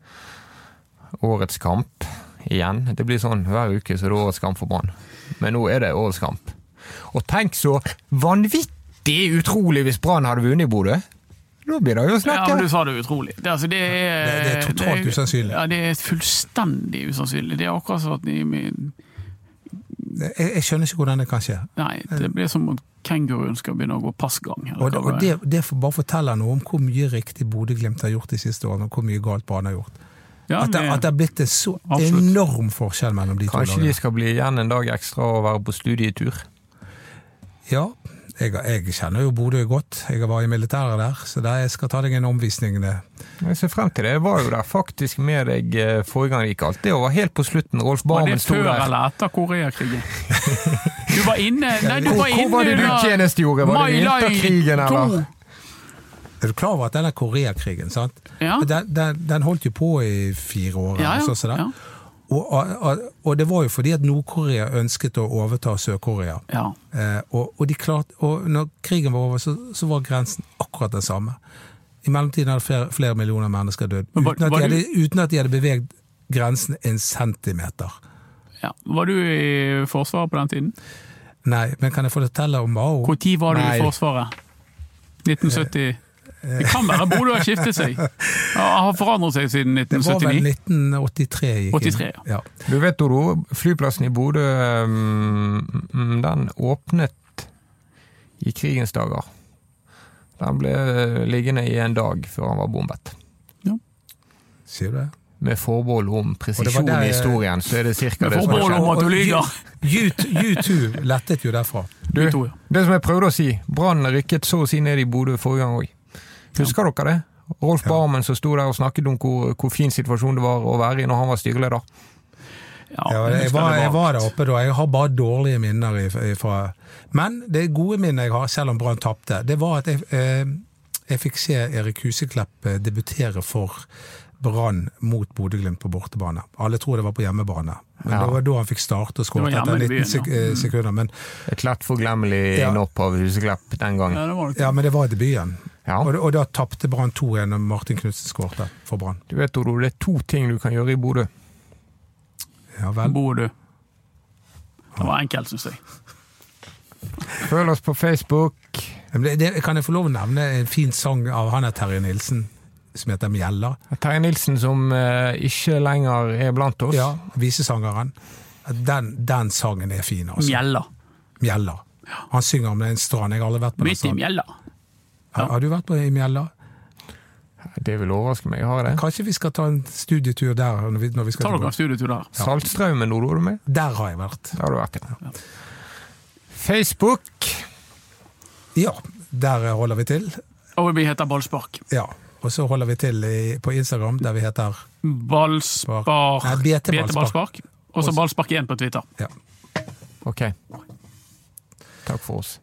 årets kamp igjen. Det blir sånn hver uke så det er årets kamp for Brann. Men nå er det årets kamp. Og tenk så vanvittig utrolig hvis Brann hadde vunnet i Bodø. Da blir det jo Ja, snakk. men Ja, du sa det utrolig. Det, altså, det, er, Det- det er totalt usannsynlig. Ja, det er fullstendig usannsynlig. Det er akkurat sånn at i min Jeg, jeg skjønner ikke hvordan det kan skje. Nei, det blir som om kenguruen skal begynne å gå passgang. eller Og, det, og det, det får bare fortelle noe om hvor mye riktig Bodø-Glimt har gjort de siste årene, og hvor mye galt Brann har gjort. Ja, At det, at det har blitt en så Absolutt. enorm forskjell mellom de to Kanskje de skal bli igjen en dag ekstra og være på studietur. Ja, jeg, jeg kjenner jo Bodø godt. Jeg var i militæret der, så der jeg skal ta deg en omvisning. Det. Jeg ser frem til det. Jeg var jo der faktisk med deg eh, forrige gang det gikk alt. Det var helt på slutten. Rolf Var det før eller etter Koreakrigen? Du var inne Nei, du var hvor var det du tjenestegjorde? Var det vinterkrigen, eller? Er du klar over at denne Koreakrigen sant? Ja. Den, den, den holdt jo på i fire år. Ja, ja. Så, så. Og, og, og det var jo fordi at Nord-Korea ønsket å overta Sør-Korea. ja. Eh, og, og, de klart, og når krigen var over, så, så var grensen akkurat den samme. I mellomtiden hadde flere, flere millioner mennesker dødd, uten, uten at de hadde beveget grensen en centimeter. ja. Var du i Forsvaret på den tiden? Nei, men kan jeg fortelle om Mao? Når var du Nei. i Forsvaret? 1970? Det kan være Bodø har skiftet seg. Han Har forandret seg siden 1979. Det var vel 1983 gikk 83, ja. Du vet, Doro, flyplassen i Bodø mm, mm, den åpnet i krigens dager. Den ble liggende i en dag før han var bombet. Sier du det? Med forbehold om presisjon der- i historien, så er det ca. Det som har skjedd. om at du lyver. U2 lettet jo derfra. Du, ja. det som jeg prøvde å si, Brann rykket så å si ned i Bodø forrige gang òg. Husker dere det? Rolf Ja. Barmen som sto der og snakket om hvor, hvor fin situasjon det var å være i når han var styreleder. Ja, Ja, jeg, var, jeg var der oppe da. Jeg har bare dårlige minner ifra Men det gode minnet jeg har, selv om Brann tapte, det var at jeg, eh, jeg fikk se Erik Huseklepp eh, debutere for Brann mot Bodø-Glimt på bortebane. Alle tror det var på hjemmebane, men Ja. det var da han fikk starte og skåret etter 19 byen, sek ja. eh, sekunder. Men, Et lett forglemmelig Ja. av Huseklepp den gangen. Ja, det var det. ja, men det var debuten. Ja. Og, og da tapte Brann 2-1 når Martin Knutsen skårte for Brann. Du vet, Odo, det er to ting du kan gjøre i Bodø. Ja vel. Bodø. Det var enkelt, syns jeg. Følg oss på Facebook. Det, det, kan jeg få lov å nevne en fin sang av han er Terje Nilsen, som heter 'Mjella'? Terje Nilsen som eh, ikke lenger er blant oss. Ja, visesangeren. Den, den sangen er fin, altså. Mjella. Mjella. Han synger om en strand. Jeg har aldri vært på den Midt i mjella. Har, har du vært på i Mjella? Det vil overraske meg. Har jeg det? Kanskje vi skal ta en studietur der? Når vi, når vi skal ta dere en studietur der? Saltstraumen, hvor var du med? Der har jeg vært. Der har du vært, ja. Facebook. Ja, der holder vi til. Og vi heter Ballspark. Ja. Og så holder vi til i, på Instagram, der vi heter Ballspark Nei, BT Ballspark. Og så Ballspark 1 på Twitter. ja. Ok. Takk for oss.